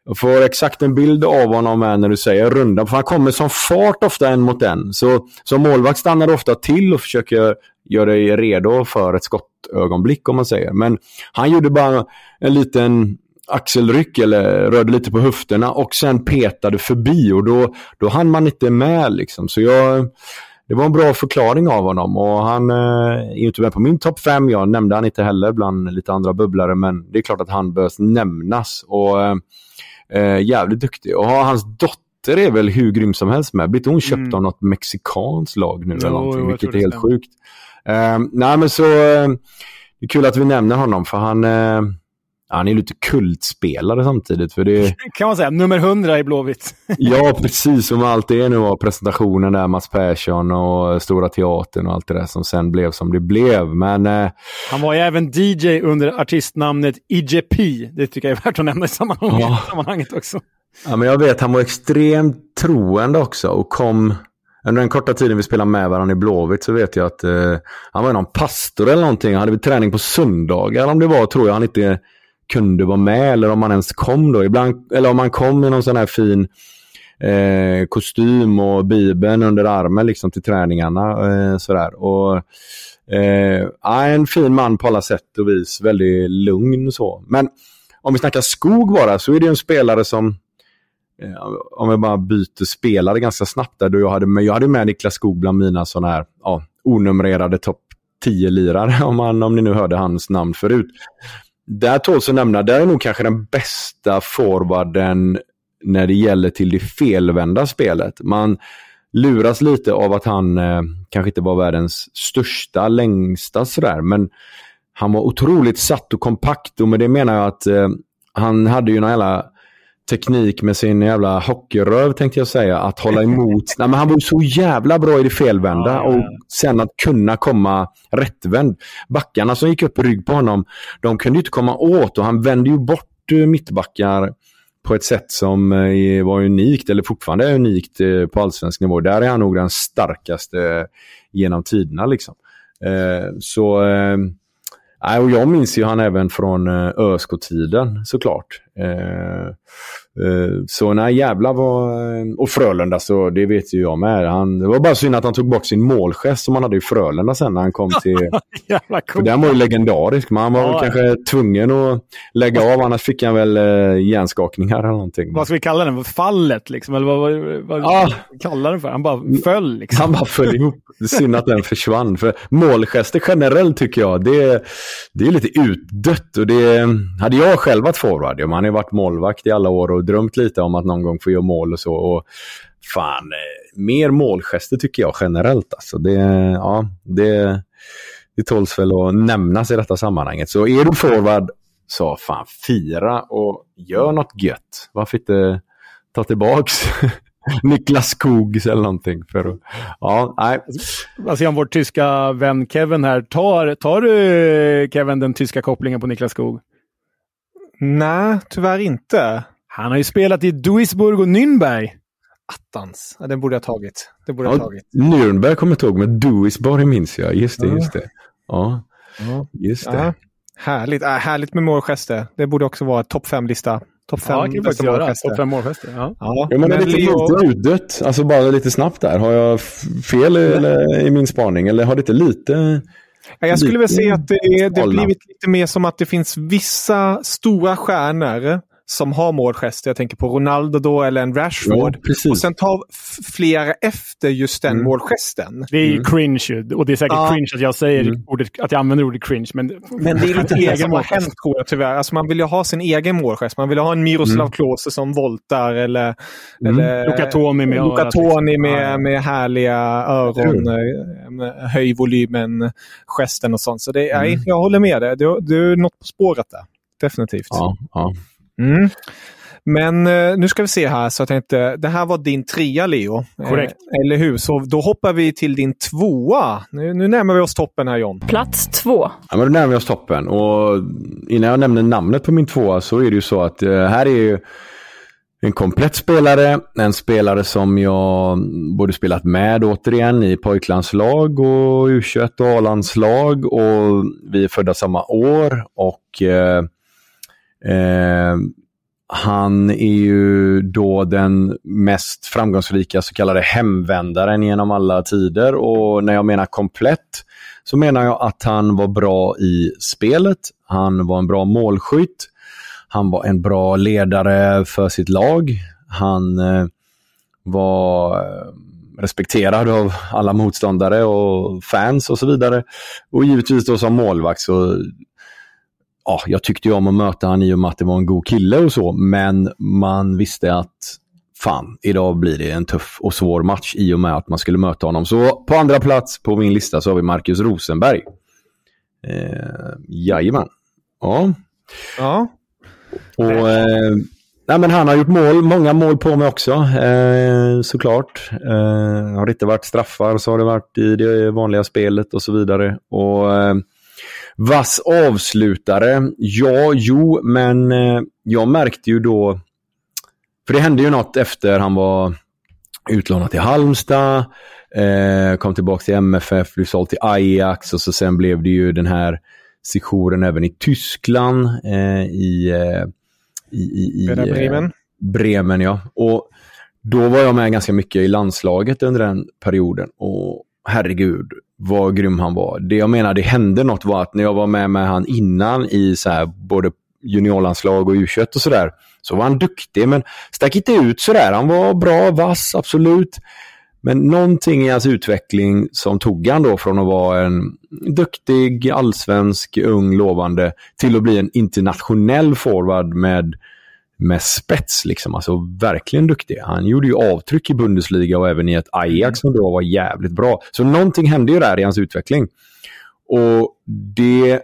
jag får exakt en bild av honom här när du säger runda. För han kommer som fart ofta en mot en. Så som målvakt stannar du ofta till och försöker göra dig redo för ett skottögonblick om man säger. Men han gjorde bara en liten axelryck eller rörde lite på höfterna och sen petade förbi och då, då hann man inte med liksom. Så jag, det var en bra förklaring av honom och han eh, är inte med på min topp fem. Jag nämnde han inte heller bland lite andra bubblare men det är klart att han bör nämnas. Och eh, eh jävligt duktig. Och hans dotter är väl hur grym som helst med. Blir hon köpt mm. av något mexikanskt lag nu jo, eller någonting, vilket är helt sjukt. Eh, nej men så, eh, det är kul att vi nämner honom för han eh, han är lite kultspelare samtidigt. För det... (laughs) kan man säga. Nummer 100 i Blåvitt. (laughs) ja, precis. Som allt det är nu av presentationen där, Mats Persson och Stora Teatern och allt det där som sen blev som det blev. Men, eh... Han var ju även DJ under artistnamnet IJP. Det tycker jag är värt att nämna i sammanhanget, ja. (laughs) sammanhanget också. Ja, men jag vet, han var extremt troende också och kom under den korta tiden vi spelade med varandra i Blåvitt så vet jag att eh, han var någon pastor eller någonting. Han hade vi träning på söndagar om det var, tror jag han inte kunde vara med eller om man ens kom då. Ibland, eller om man kom i någon sån här fin eh, kostym och bibeln under armen liksom till träningarna. Eh, sådär. Och, eh, en fin man på alla sätt och vis. Väldigt lugn och så. Men om vi snackar skog bara så är det en spelare som eh, om jag bara byter spelare ganska snabbt där. Då jag, hade med, jag hade med Niklas Skog bland mina sådana här ja, onumrerade topp 10-lirare (laughs) om, om ni nu hörde hans namn förut. Där tåls att nämna, där är nog kanske den bästa forwarden när det gäller till det felvända spelet. Man luras lite av att han eh, kanske inte var världens största, längsta sådär, men han var otroligt satt och kompakt och med det menar jag att eh, han hade ju några jävla teknik med sin jävla hockeyröv tänkte jag säga, att hålla emot. (laughs) Nej, men han var så jävla bra i det felvända ja, ja, ja. och sen att kunna komma rättvänd. Backarna som gick upp rygg på honom, de kunde inte komma åt och han vände ju bort eh, mittbackar på ett sätt som eh, var unikt, eller fortfarande är unikt eh, på allsvensk nivå. Där är han nog den starkaste genom tiderna. Liksom. Så och jag minns ju han även från ÖSK-tiden såklart. Eh, så nej, jävlar var... Och Frölunda, så det vet ju jag med. Han, det var bara synd att han tog bort sin målgest som han hade i Frölunda sen när han kom till... (laughs) Jävla cool. Den var ju legendarisk, men han var ja, kanske ja. tvungen att lägga av, annars fick han väl eh, hjärnskakningar eller någonting. Vad ska vi kalla den? Fallet liksom? Eller vad, vad, vad ja. kallar den för? Han bara föll liksom. Han bara föll ihop. Synd att den försvann. För målgester generellt tycker jag, det, det är lite utdött. Och det, hade jag själv varit forward, man ju varit målvakt i alla år och drömt lite om att någon gång få göra mål och så. Och fan, eh, mer målgester tycker jag generellt. Alltså. Det, ja, det, det tåls väl att nämnas i detta sammanhanget. Så är du forward, så fan fira och gör något gött. Varför inte ta tillbaks (laughs) Niklas Skogs eller någonting. För, ja, nej. Alltså, om vår tyska vän Kevin här, tar, tar du Kevin den tyska kopplingen på Niklas Skog? Nej, tyvärr inte. Han har ju spelat i Duisburg och Nürnberg. Attans, ja, den borde jag tagit. Det borde ja, jag tagit. Nürnberg kommer jag ihåg, men Duisburg minns jag. Just det, ja. just det. Ja, ja. just det. Ja. Härligt, äh, härligt med målgester. Det borde också vara topp fem-lista. Topp fem, ja, det kan bästa målgester. Top fem målgester. Ja. Ja. ja, men är lite, lite utdött. Alltså bara lite snabbt där. Har jag fel eller, i min spaning? Eller har det inte lite... Jag skulle väl säga att det, det blivit lite mer som att det finns vissa stora stjärnor som har målgester. Jag tänker på Ronaldo då eller en Rashford. Ja, och sen ta flera efter just den mm. målgesten. Det är ju mm. cringe och det är säkert ja. cringe att jag säger mm. ordet, att jag använder ordet cringe. Men, men det är lite det som har hänt tror jag tyvärr. Alltså man vill ju ha sin egen målgest. Man vill ha en Miroslav mm. Klose som voltar eller, mm. eller Luca Toni med, Luca Toni med, med härliga öron, eh, höj volymen, gesten och sånt. Så det, mm. nej, jag håller med dig. Du, du är något på spåret där. Definitivt. Ja, ja. Mm. Men eh, nu ska vi se här, så jag tänkte, det här var din trea Leo. Korrekt. Eh, eller hur? Så då hoppar vi till din tvåa. Nu, nu närmar vi oss toppen här John. Plats två. Ja, men då närmar vi oss toppen. Och innan jag nämner namnet på min tvåa så är det ju så att eh, här är ju en komplett spelare, en spelare som jag både spelat med återigen i pojklandslag och U21 och A-landslag och vi är födda samma år och eh, han är ju då den mest framgångsrika så kallade hemvändaren genom alla tider och när jag menar komplett så menar jag att han var bra i spelet, han var en bra målskytt, han var en bra ledare för sitt lag. Han eh, var eh, respekterad av alla motståndare och fans och så vidare. Och givetvis då som målvakt så ja, jag tyckte ju om att möta honom i och med att det var en god kille och så, men man visste att fan, idag blir det en tuff och svår match i och med att man skulle möta honom. Så på andra plats på min lista så har vi Marcus Rosenberg. Eh, jajamän. Ja. Ja. Och, eh, nej, men han har gjort mål, många mål på mig också, eh, såklart. Eh, har det inte varit straffar så har det varit i det vanliga spelet och så vidare. Och eh, Vass avslutare, ja, jo, men eh, jag märkte ju då, för det hände ju något efter han var utlånad till Halmstad, eh, kom tillbaka till MFF, blev såld till Ajax och så sen blev det ju den här sektionen även i Tyskland, eh, i, i, i, i Bremen. Bremen. ja. Och då var jag med ganska mycket i landslaget under den perioden. Och herregud, vad grym han var. Det jag menar, det hände något var att när jag var med med han innan i så här, både juniorlandslag och U21 och sådär, så var han duktig men stack inte ut sådär. Han var bra, vass, absolut. Men någonting i hans utveckling som tog han då från att vara en duktig, allsvensk, ung, lovande till att bli en internationell forward med, med spets. Liksom. Alltså verkligen duktig. Han gjorde ju avtryck i Bundesliga och även i ett Ajax som då var jävligt bra. Så någonting hände ju där i hans utveckling. Och det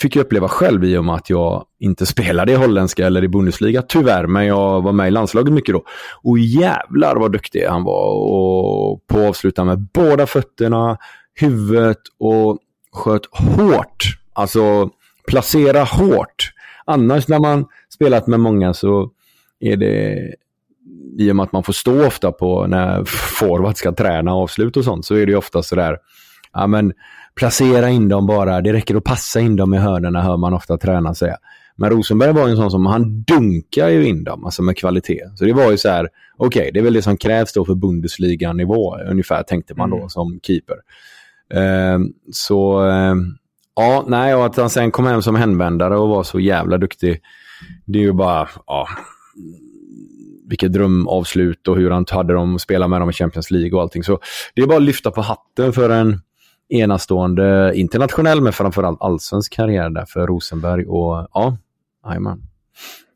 fick jag uppleva själv i och med att jag inte (laughs) spelade i holländska eller i Bundesliga tyvärr, men jag var med i landslaget mycket då. Och jävlar vad duktig han var och på att avsluta med båda fötterna, huvudet och sköt hårt. Alltså placera hårt. Annars när man spelat med många så är det i och med att man får stå ofta på när forward ska träna avslut och sånt så är det ofta sådär, ja men placera in dem bara. Det räcker att passa in dem i hörnorna hör man ofta tränaren säga. Men Rosenberg var en sån som, han dunkar ju in dem, alltså med kvalitet. Så det var ju så här, okej, okay, det är väl det som krävs då för Bundesliga-nivå, ungefär tänkte man då mm. som keeper. Uh, så, uh, ja, nej, och att han sen kom hem som hänvändare och var så jävla duktig, det är ju bara, ja, vilket drömavslut och hur han hade dem, spela med dem i Champions League och allting. Så det är bara att lyfta på hatten för en enastående internationell men framförallt allsvensk karriär där för Rosenberg. Och ja, jajamän.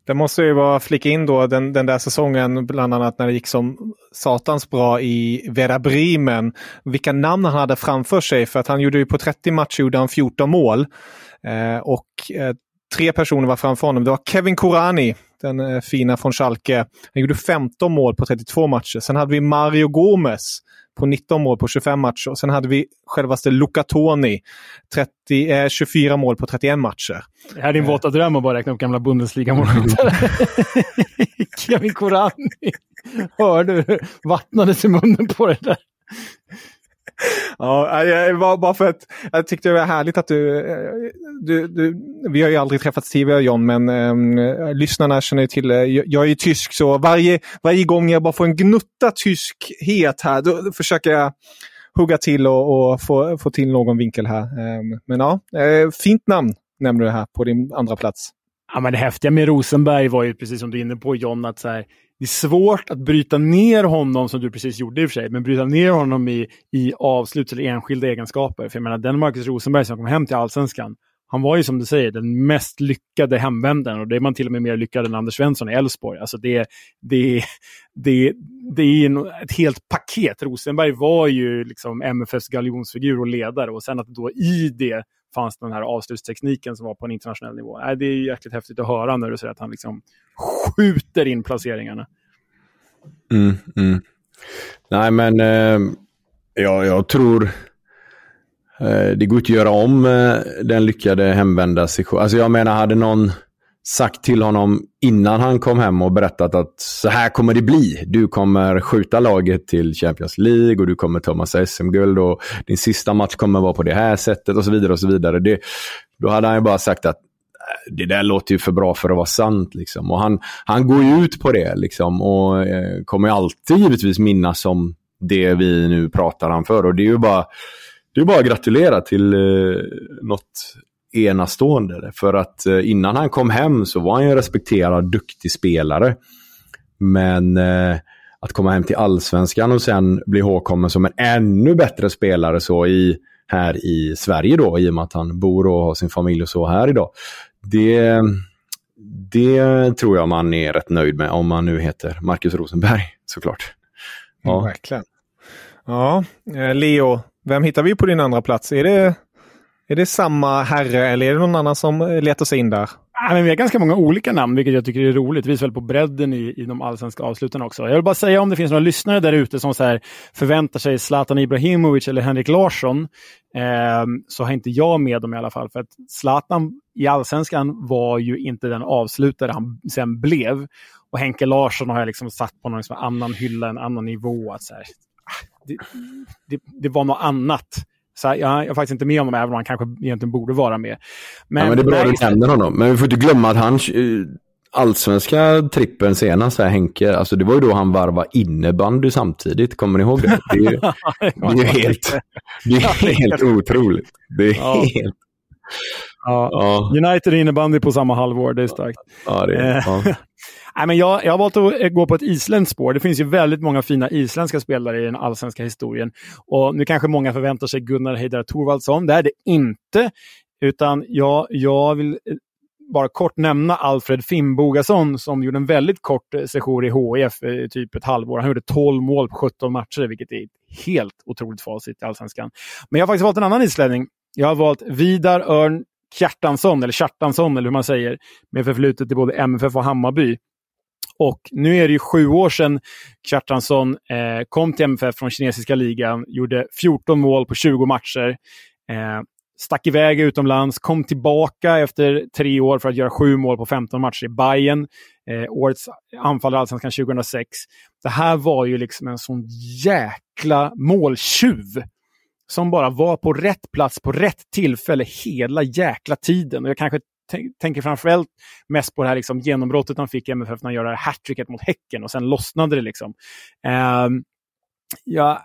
Det måste ju vara flika in då den, den där säsongen, bland annat när det gick som satans bra i Vera Bremen. Vilka namn han hade framför sig, för att han gjorde ju på 30 matcher gjorde han 14 mål. Eh, och eh, tre personer var framför honom. Det var Kevin Korani, den eh, fina från Schalke. Han gjorde 15 mål på 32 matcher. Sen hade vi Mario Gomez på 19 mål på 25 matcher. Sen hade vi självaste Luca Toni, 30, eh, 24 mål på 31 matcher. Det här är din våta dröm att bara räkna upp gamla Bundesliga-målskyttar. (laughs) Kevin Korani. Hör du? Vattnades i munnen på det där. (laughs) Ja, var bara för att jag tyckte det var härligt att du, eh, du, du vi har ju aldrig träffats tidigare John, men um, lyssnarna känner ju till, eh, jag, jag är ju tysk så varje, varje gång jag bara får en gnutta tyskhet här, då försöker jag hugga till och, och få, få till någon vinkel här. Um, men ja, uh, fint namn nämner du här på din andra plats. Ja, men det häftiga med Rosenberg var ju precis som du är inne på John, att så här, det är svårt att bryta ner honom, som du precis gjorde i och för sig, men bryta ner honom i, i avslut eller enskilda egenskaper. För jag menar, den Marcus Rosenberg som kom hem till allsvenskan, han var ju som du säger den mest lyckade hemvändaren och det är man till och med mer lyckad än Anders Svensson i Elfsborg. Alltså det, det, det, det är ett helt paket. Rosenberg var ju liksom MFFs galjonsfigur och ledare och sen att då i det fanns den här avslutstekniken som var på en internationell nivå. Äh, det är jäkligt häftigt att höra när du säger att han liksom skjuter in placeringarna. Mm, mm. Nej, men eh, ja, jag tror eh, det går inte att göra om eh, den lyckade hemvända sessionen. Alltså jag menar, hade någon sagt till honom innan han kom hem och berättat att så här kommer det bli. Du kommer skjuta laget till Champions League och du kommer ta massa SM-guld och din sista match kommer vara på det här sättet och så vidare. och så vidare. Det, då hade han ju bara sagt att äh, det där låter ju för bra för att vara sant. Liksom. Och han, han går ju ut på det liksom, och eh, kommer alltid givetvis minnas om det vi nu pratar om för. Och det är ju bara, det är bara att gratulera till eh, något enastående. För att eh, innan han kom hem så var han ju en respekterad, duktig spelare. Men eh, att komma hem till allsvenskan och sen bli ihågkommen som en ännu bättre spelare så i, här i Sverige då, i och med att han bor och har sin familj och så här idag. Det, det tror jag man är rätt nöjd med om man nu heter Marcus Rosenberg såklart. Ja. Mm, verkligen. Ja, eh, Leo, vem hittar vi på din andra plats? Är det är det samma herre eller är det någon annan som eh, letar sig in där? Ja, men vi har ganska många olika namn, vilket jag tycker är roligt. Det visar väl på bredden i, i de allsvenska avslutarna också. Jag vill bara säga om det finns några lyssnare där ute som så här förväntar sig Zlatan Ibrahimovic eller Henrik Larsson, eh, så har inte jag med dem i alla fall. För att Zlatan i allsvenskan var ju inte den avslutare han sen blev. Och Henke Larsson har jag liksom satt på någon liksom annan hylla, en annan nivå. Att så här, ah, det, det, det var något annat. Så jag, jag är faktiskt inte med honom, även om han kanske egentligen borde vara med. Men, ja, men det är bra att du nämner honom. Men vi får inte glömma att han eh, allsvenska trippen senast, här, Henke, alltså det var ju då han varvade innebandy samtidigt. Kommer ni ihåg det? Det är ju, (laughs) det är helt, det är helt otroligt. Det är ja. helt... Ja. ja. United innebandy på samma halvår, det är starkt. Ja, det är, ja. Nej, men jag, jag har valt att eh, gå på ett isländskt spår. Det finns ju väldigt många fina isländska spelare i den allsvenska historien. Och nu kanske många förväntar sig Gunnar Heidar Thorvaldsson. Det är det inte. Utan jag, jag vill eh, bara kort nämna Alfred Finnbogason som gjorde en väldigt kort eh, session i HIF, typ ett halvår. Han gjorde 12 mål på 17 matcher, vilket är helt otroligt facit i allsvenskan. Men jag har faktiskt valt en annan islänning. Jag har valt Vidar Örn Kjartansson, eller Kjartansson eller hur man säger, med förflutet i både MFF och Hammarby. Och nu är det ju sju år sedan Kjartansson eh, kom till MFF från kinesiska ligan, gjorde 14 mål på 20 matcher. Eh, stack iväg utomlands, kom tillbaka efter tre år för att göra sju mål på 15 matcher i Bayern. Eh, årets anfallare i Allsvenskan 2006. Det här var ju liksom en sån jäkla måltjuv som bara var på rätt plats på rätt tillfälle hela jäkla tiden. Och jag kanske tänker framförallt mest på det här liksom genombrottet han fick i MFF när han gör det här hattricket mot Häcken och sen lossnade det. liksom. Eh, jag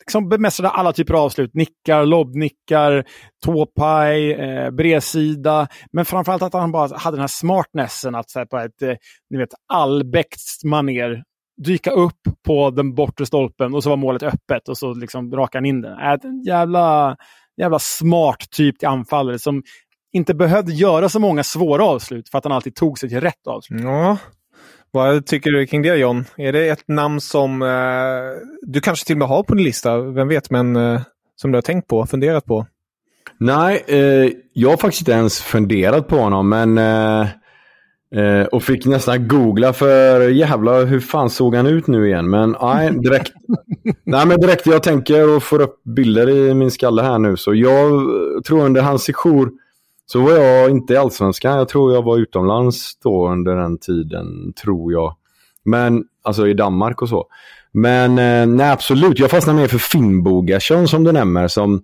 liksom bemästrade alla typer av avslut. Nickar, lobbnickar, tåpaj, eh, bredsida. Men framförallt att han bara hade den här smartnessen att så här, på ett eh, ni vet, allbäckt maner dyka upp på den bortre stolpen och så var målet öppet och så liksom rakade han in den. Äh, en jävla, jävla smart typ till anfallare som inte behövde göra så många svåra avslut för att han alltid tog sig till rätt avslut. Ja. Vad tycker du kring det John? Är det ett namn som eh, du kanske till och med har på din lista? Vem vet, men eh, som du har tänkt på, funderat på? Nej, eh, jag har faktiskt inte ens funderat på honom, men eh, och fick nästan googla för jävla hur fan såg han ut nu igen? Men nej, direkt. (laughs) nej, men direkt jag tänker och får upp bilder i min skalle här nu. Så jag tror under hans sejour så var jag inte i Allsvenskan. Jag tror jag var utomlands då under den tiden, tror jag. Men, alltså i Danmark och så. Men eh, nej, absolut. Jag fastnade mer för Finnbogason som du nämner. Som,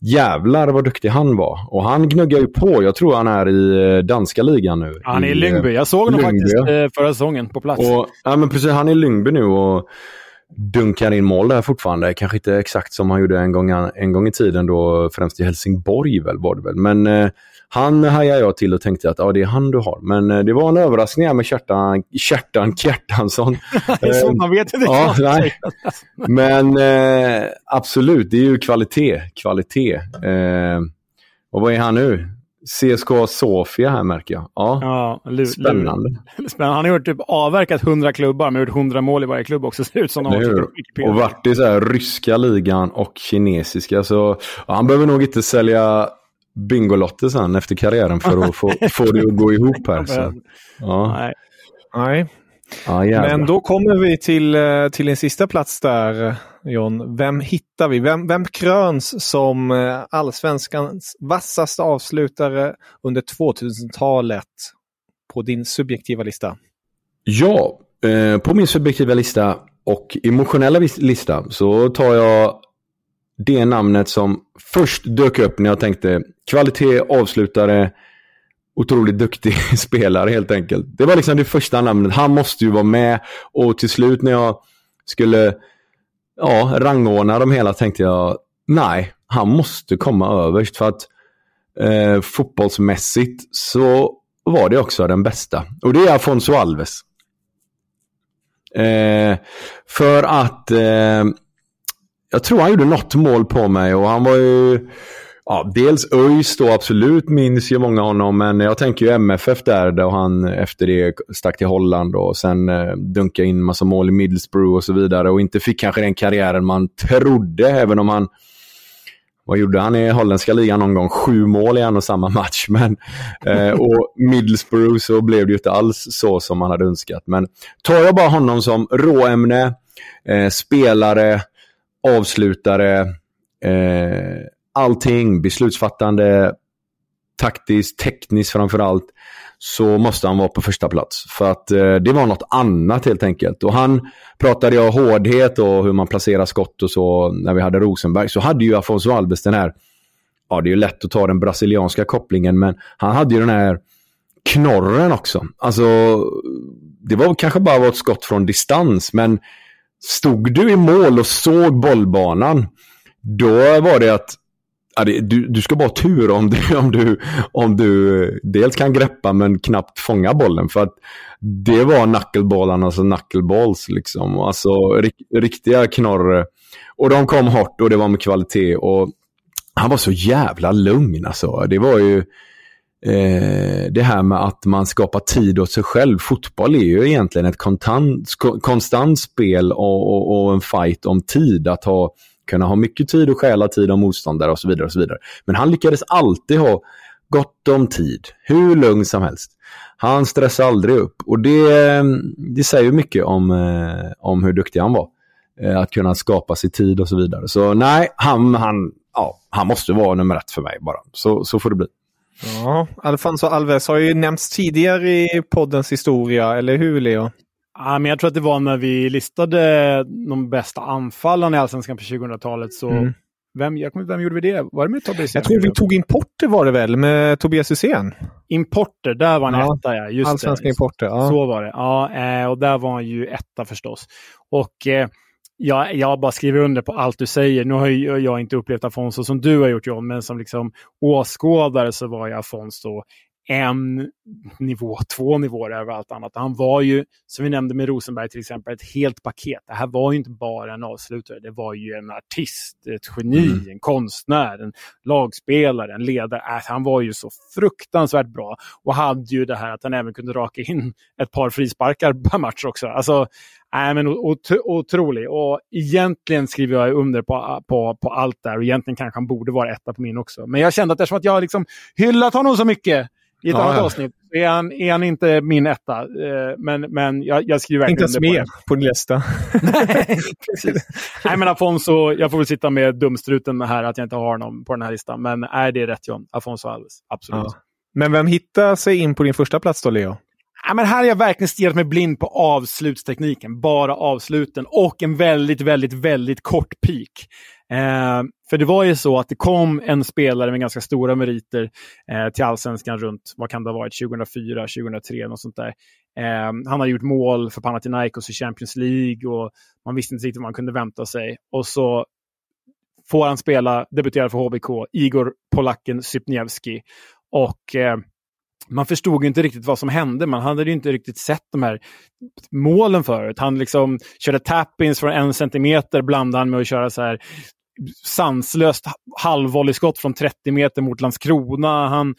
Jävlar vad duktig han var. Och han gnuggar ju på. Jag tror han är i eh, danska ligan nu. Han är i Lyngby. Jag såg honom faktiskt eh, förra säsongen på plats. Och, ja, men precis. Han är i Lyngby nu och dunkar in mål där fortfarande. Kanske inte exakt som han gjorde en gång, en gång i tiden då, främst i Helsingborg väl, var det väl. Men eh, han hajade jag till och tänkte att ja, det är han du har. Men eh, det var en överraskning här med Kjartan, Kjartan Kjartansson. (laughs) så man vet inte ja, nej. Men eh, absolut, det är ju kvalitet. kvalitet. Eh, och vad är han nu? CSKA Sofia här märker jag. Ja, ja spännande. spännande. Han har gjort typ avverkat 100 klubbar, men gjort 100 mål i varje klubb också. (laughs) Ser ut som och varit i så här, ryska ligan och kinesiska. Så ja, han behöver nog inte sälja Bingolotter sen efter karriären för att få, få det att gå ihop här. Så. Ja. Nej. Nej. Ja, Men då kommer vi till, eh, till en sista plats där, John. Vem hittar vi? Vem, vem kröns som eh, allsvenskans vassaste avslutare under 2000-talet? på din subjektiva lista? Ja, eh, på min subjektiva lista och emotionella lista så tar jag det namnet som först dök upp när jag tänkte kvalitet, avslutare, otroligt duktig (laughs) spelare helt enkelt. Det var liksom det första namnet. Han måste ju vara med och till slut när jag skulle ja, rangordna dem hela tänkte jag nej, han måste komma överst för att eh, fotbollsmässigt så var det också den bästa. Och det är Afonso Alves. Eh, för att eh, jag tror han gjorde något mål på mig och han var ju Ja, dels ÖIS då absolut minns ju många honom, men jag tänker ju MFF där, då han efter det stack till Holland och sen eh, dunkade in massa mål i Middlesbrough och så vidare och inte fick kanske den karriären man trodde, även om han vad gjorde han i holländska ligan någon gång? Sju mål i en och samma match. (laughs) Men, eh, och Middlesbrough så blev det ju inte alls så som man hade önskat. Men tar jag bara honom som råämne, eh, spelare, avslutare, eh, allting, beslutsfattande, taktiskt, tekniskt framför allt, så måste han vara på första plats. För att eh, det var något annat helt enkelt. Och han pratade jag hårdhet och hur man placerar skott och så när vi hade Rosenberg. Så hade ju Afonso Alves den här, ja det är ju lätt att ta den brasilianska kopplingen, men han hade ju den här knorren också. Alltså, det var kanske bara ett skott från distans, men stod du i mål och såg bollbanan, då var det att du, du ska bara ha tur om du, om, du, om du eh, dels kan greppa men knappt fånga bollen. För att det var knuckleballarna, alltså knuckleballs liksom. Alltså rik, riktiga knorr. Och de kom hårt och det var med kvalitet. Och han var så jävla lugn alltså. Det var ju eh, det här med att man skapar tid åt sig själv. Fotboll är ju egentligen ett kontant, konstant spel och, och, och en fight om tid. Att ha kunna ha mycket tid och stjäla tid av motståndare och så vidare. och så vidare. Men han lyckades alltid ha gott om tid, hur lugn som helst. Han stressade aldrig upp och det, eh, det säger mycket om, eh, om hur duktig han var. Eh, att kunna skapa sig tid och så vidare. Så nej, han, han, ja, han måste vara nummer ett för mig bara. Så, så får det bli. Ja, Alfonso Alves har ju nämnts tidigare i poddens historia, eller hur Leo? Ja, men jag tror att det var när vi listade de bästa anfallarna i Allsvenskan på 2000-talet. Så mm. vem, jag vem gjorde vi det? Var det med Tobias Jag tror vi tog Importer var det väl, med Tobias Hysén? Importer, där var han ja. etta ja. Just Allsvenska det. Importer, ja. Så var det. Ja, eh, och där var han ju etta förstås. Och eh, jag, jag bara skriver under på allt du säger. Nu har jag, jag inte upplevt Afonso som du har gjort John, men som liksom åskådare så var jag Afonso en nivå, två nivåer över allt annat. Han var ju, som vi nämnde med Rosenberg till exempel, ett helt paket. Det här var ju inte bara en avslutare, det var ju en artist, ett geni, mm. en konstnär, en lagspelare, en ledare. Äh, han var ju så fruktansvärt bra och hade ju det här att han även kunde raka in ett par frisparkar per match också. Alltså, Nej, men otrolig. Och egentligen skriver jag under på, på, på allt där. Och egentligen kanske han borde vara etta på min också. Men jag kände att eftersom att jag har liksom hyllat honom så mycket i ett ja, annat ja. avsnitt är han, är han inte min etta. Eh, men, men jag, jag skriver verkligen Inte ens med på, på din lista. Nej, precis. (laughs) (laughs) Nej, men Afonso, jag får väl sitta med dumstruten här att jag inte har honom på den här listan. Men är det rätt John? Afonso Alves, absolut. Ja. Men vem hittar sig in på din första plats då, Leo? Ja, men här har jag verkligen stirrat mig blind på avslutstekniken. Bara avsluten och en väldigt, väldigt, väldigt kort peak. Eh, för det var ju så att det kom en spelare med ganska stora meriter eh, till allsvenskan runt, vad kan det ha varit, 2004, 2003, något sånt där. Eh, han har gjort mål för Panathinaikos i Champions League och man visste inte riktigt vad man kunde vänta sig. Och så får han spela, debutera för HBK, Igor Polacken Sypniewski. Och eh, man förstod inte riktigt vad som hände. Man hade ju inte riktigt sett de här målen förut. Han liksom körde tappins från en centimeter blandade han med att köra så här sanslöst halvvolleyskott från 30 meter mot Landskrona. Han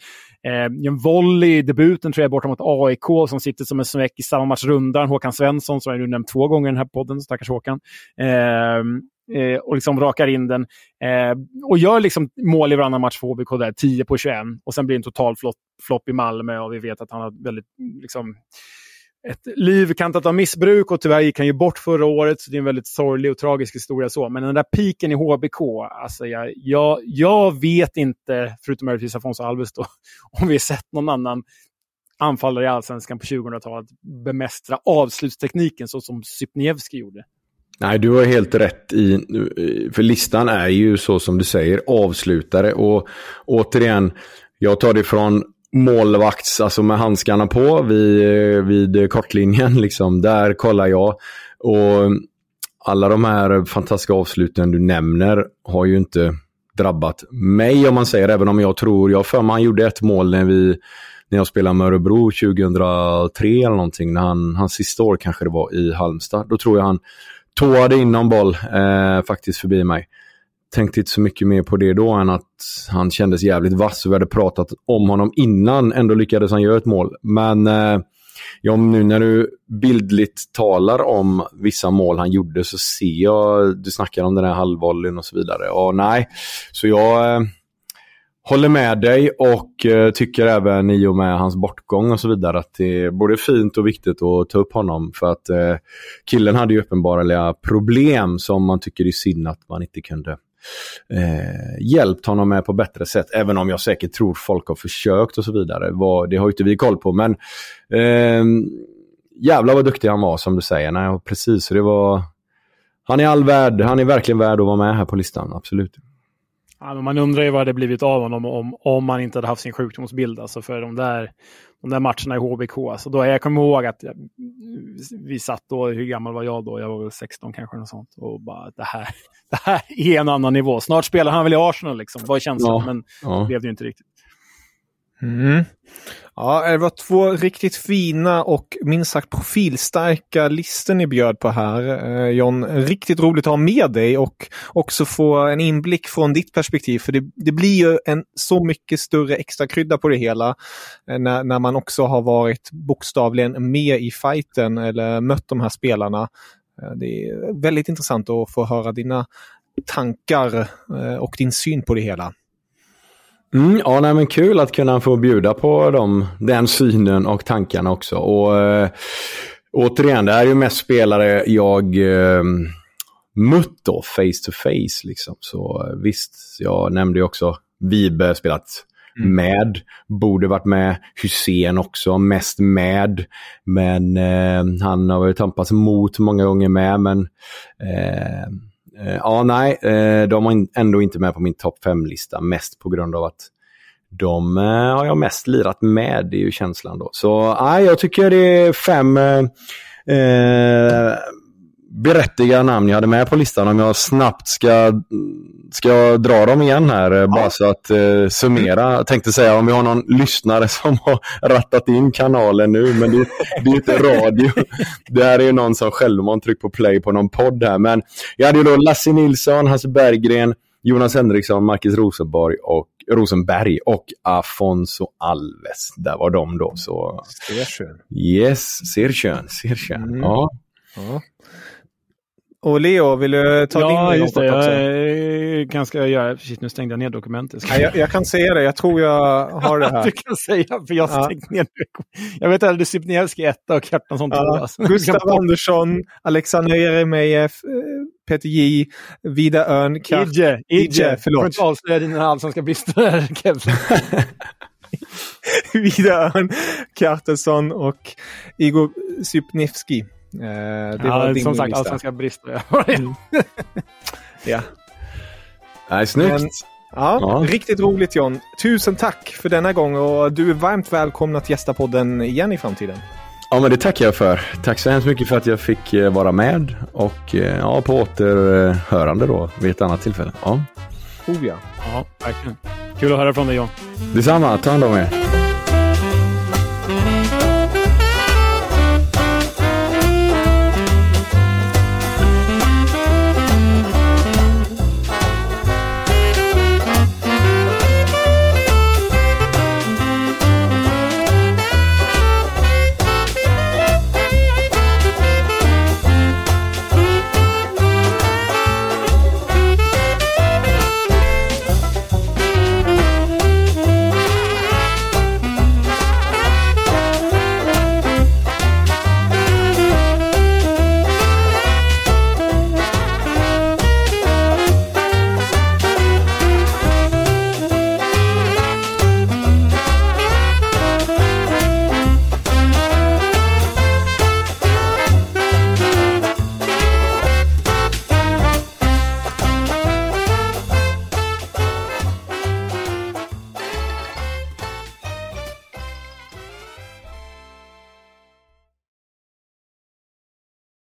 eh, en volley i debuten tror jag borta mot AIK som sitter som en smäck i samma match rundan. Håkan Svensson som jag nu nämnt två gånger i den här podden, stackars Håkan. Eh, eh, och liksom rakar in den. Eh, och gör liksom mål i varannan match för HBK där, 10 på 21. Och sen blir det en total flopp i Malmö och vi vet att han har väldigt liksom, ett liv kantat av missbruk och tyvärr gick han ju bort förra året. Så det är en väldigt sorglig och tragisk historia. så. Men den där piken i HBK, alltså jag, jag, jag vet inte, förutom möjligtvis Afonso Alves då, (laughs) om vi har sett någon annan anfallare i allsvenskan på 2000-talet bemästra avslutstekniken så som Sypniewski gjorde. Nej, du har helt rätt i, för listan är ju så som du säger, avslutare. Och återigen, jag tar det från målvakts, alltså med handskarna på vid, vid kortlinjen. (laughs) Liksom. Där kollar jag. Och alla de här fantastiska avsluten du nämner har ju inte drabbat mig om man säger, även om jag tror, jag för mig han gjorde ett mål när vi när jag spelade med Örebro 2003 eller någonting, när han, hans sista år kanske det var i Halmstad. Då tror jag han tåade in någon boll eh, faktiskt förbi mig. Tänkte inte så mycket mer på det då än att han kändes jävligt vass och vi hade pratat om honom innan. Ändå lyckades han göra ett mål. Men eh, ja, nu när du bildligt talar om vissa mål han gjorde så ser jag, du snackar om den här halvvolleyn och så vidare. Och nej, så jag eh, håller med dig och eh, tycker även i och med hans bortgång och så vidare att det är både fint och viktigt att ta upp honom. För att eh, killen hade ju uppenbarliga problem som man tycker är synd att man inte kunde eh, hjälpt honom med på bättre sätt. Även om jag säkert tror folk har försökt och så vidare. Vad, det har ju inte vi koll på. Men eh, jävlar vad duktig han var som du säger. Nej, precis, det var... Han är all värd. Han är verkligen värd att vara med här på listan, absolut. Ja, man undrar ju vad det blivit av honom om, om man inte hade haft sin sjukdomsbild. Alltså för de där, de där matcherna i HBK. Alltså då, jag kommer ihåg att jag, vi satt då, hur gammal var jag då? Jag var väl 16 kanske. Något sånt, och bara, det här, (laughs) det här är en annan nivå. Snart spelar han väl i Arsenal, liksom. vad är känslan? Ja, men ja. det blev det ju inte riktigt. Mm. Ja, det var två riktigt fina och minst sagt profilstarka listor ni bjöd på här. Eh, John, riktigt roligt att ha med dig och också få en inblick från ditt perspektiv. För det, det blir ju en så mycket större extra krydda på det hela eh, när, när man också har varit bokstavligen med i fighten eller mött de här spelarna. Eh, det är väldigt intressant att få höra dina tankar eh, och din syn på det hela. Mm, ja, nej, men kul att kunna få bjuda på dem, den synen och tankarna också. Och äh, återigen, det här är ju mest spelare jag äh, mött då, face to face. Liksom. Så äh, visst, jag nämnde ju också Vibe spelat mm. med, borde varit med. Hussein också, mest med. Men eh, han har ju tampats mot många gånger med, men eh, Eh, Eh, ja, nej, eh, de var ändå inte med på min topp 5-lista. Mest på grund av att de eh, har jag mest lirat med, det är ju känslan då. Så nej, jag tycker det är fem eh, berättigade namn jag hade med på listan. Om jag snabbt ska, ska dra dem igen här, ja. bara så att eh, summera. Jag tänkte säga om vi har någon lyssnare (laughs) som har rattat in kanalen nu, men det, det är inte radio. (laughs) Det här är ju någon som självmant tryckt på play på någon podd här. Men jag hade ju då Lasse Nilsson, Hasse Berggren, Jonas Henriksson, Marcus Rosenborg och Rosenberg och Afonso Alves. Där var de då. Så... Ser skön. Yes, ser skön, ser skön. Mm. Ja. ja. Och Leo, vill du ta ja, din just det. Också? Jag ganska göra. Precis, nu stängde jag ner dokumentet. Ja, jag, jag, kan säga det. Jag tror jag har det här. (laughs) du kan säga, för jag har stängt ner Jag vet är Sypniewski etta och Kjartansson ja, tvåa. Gustav Andersson, Alexander Jeremejeff, eh, Peter J, Vida Örn, Kart... Idje, Idje, förlåt. Du får inte avslöja dina allsvenska brister, Kevin. (laughs) Vida Örn, Kjartansson och Igor Sypniewski. Eh, det ja, var din som sagt, allsvenska brister. (laughs) mm. ja. Nej, snyggt. Men, ja, ja, Riktigt roligt John. Tusen tack för denna gång och du är varmt välkommen att gästa podden igen i framtiden. Ja, men det tackar jag för. Tack så hemskt mycket för att jag fick eh, vara med och eh, ja, på återhörande då vid ett annat tillfälle. Ja. Oh ja. Ja, verkligen. Kul att höra från dig John. Detsamma. Ta hand om er.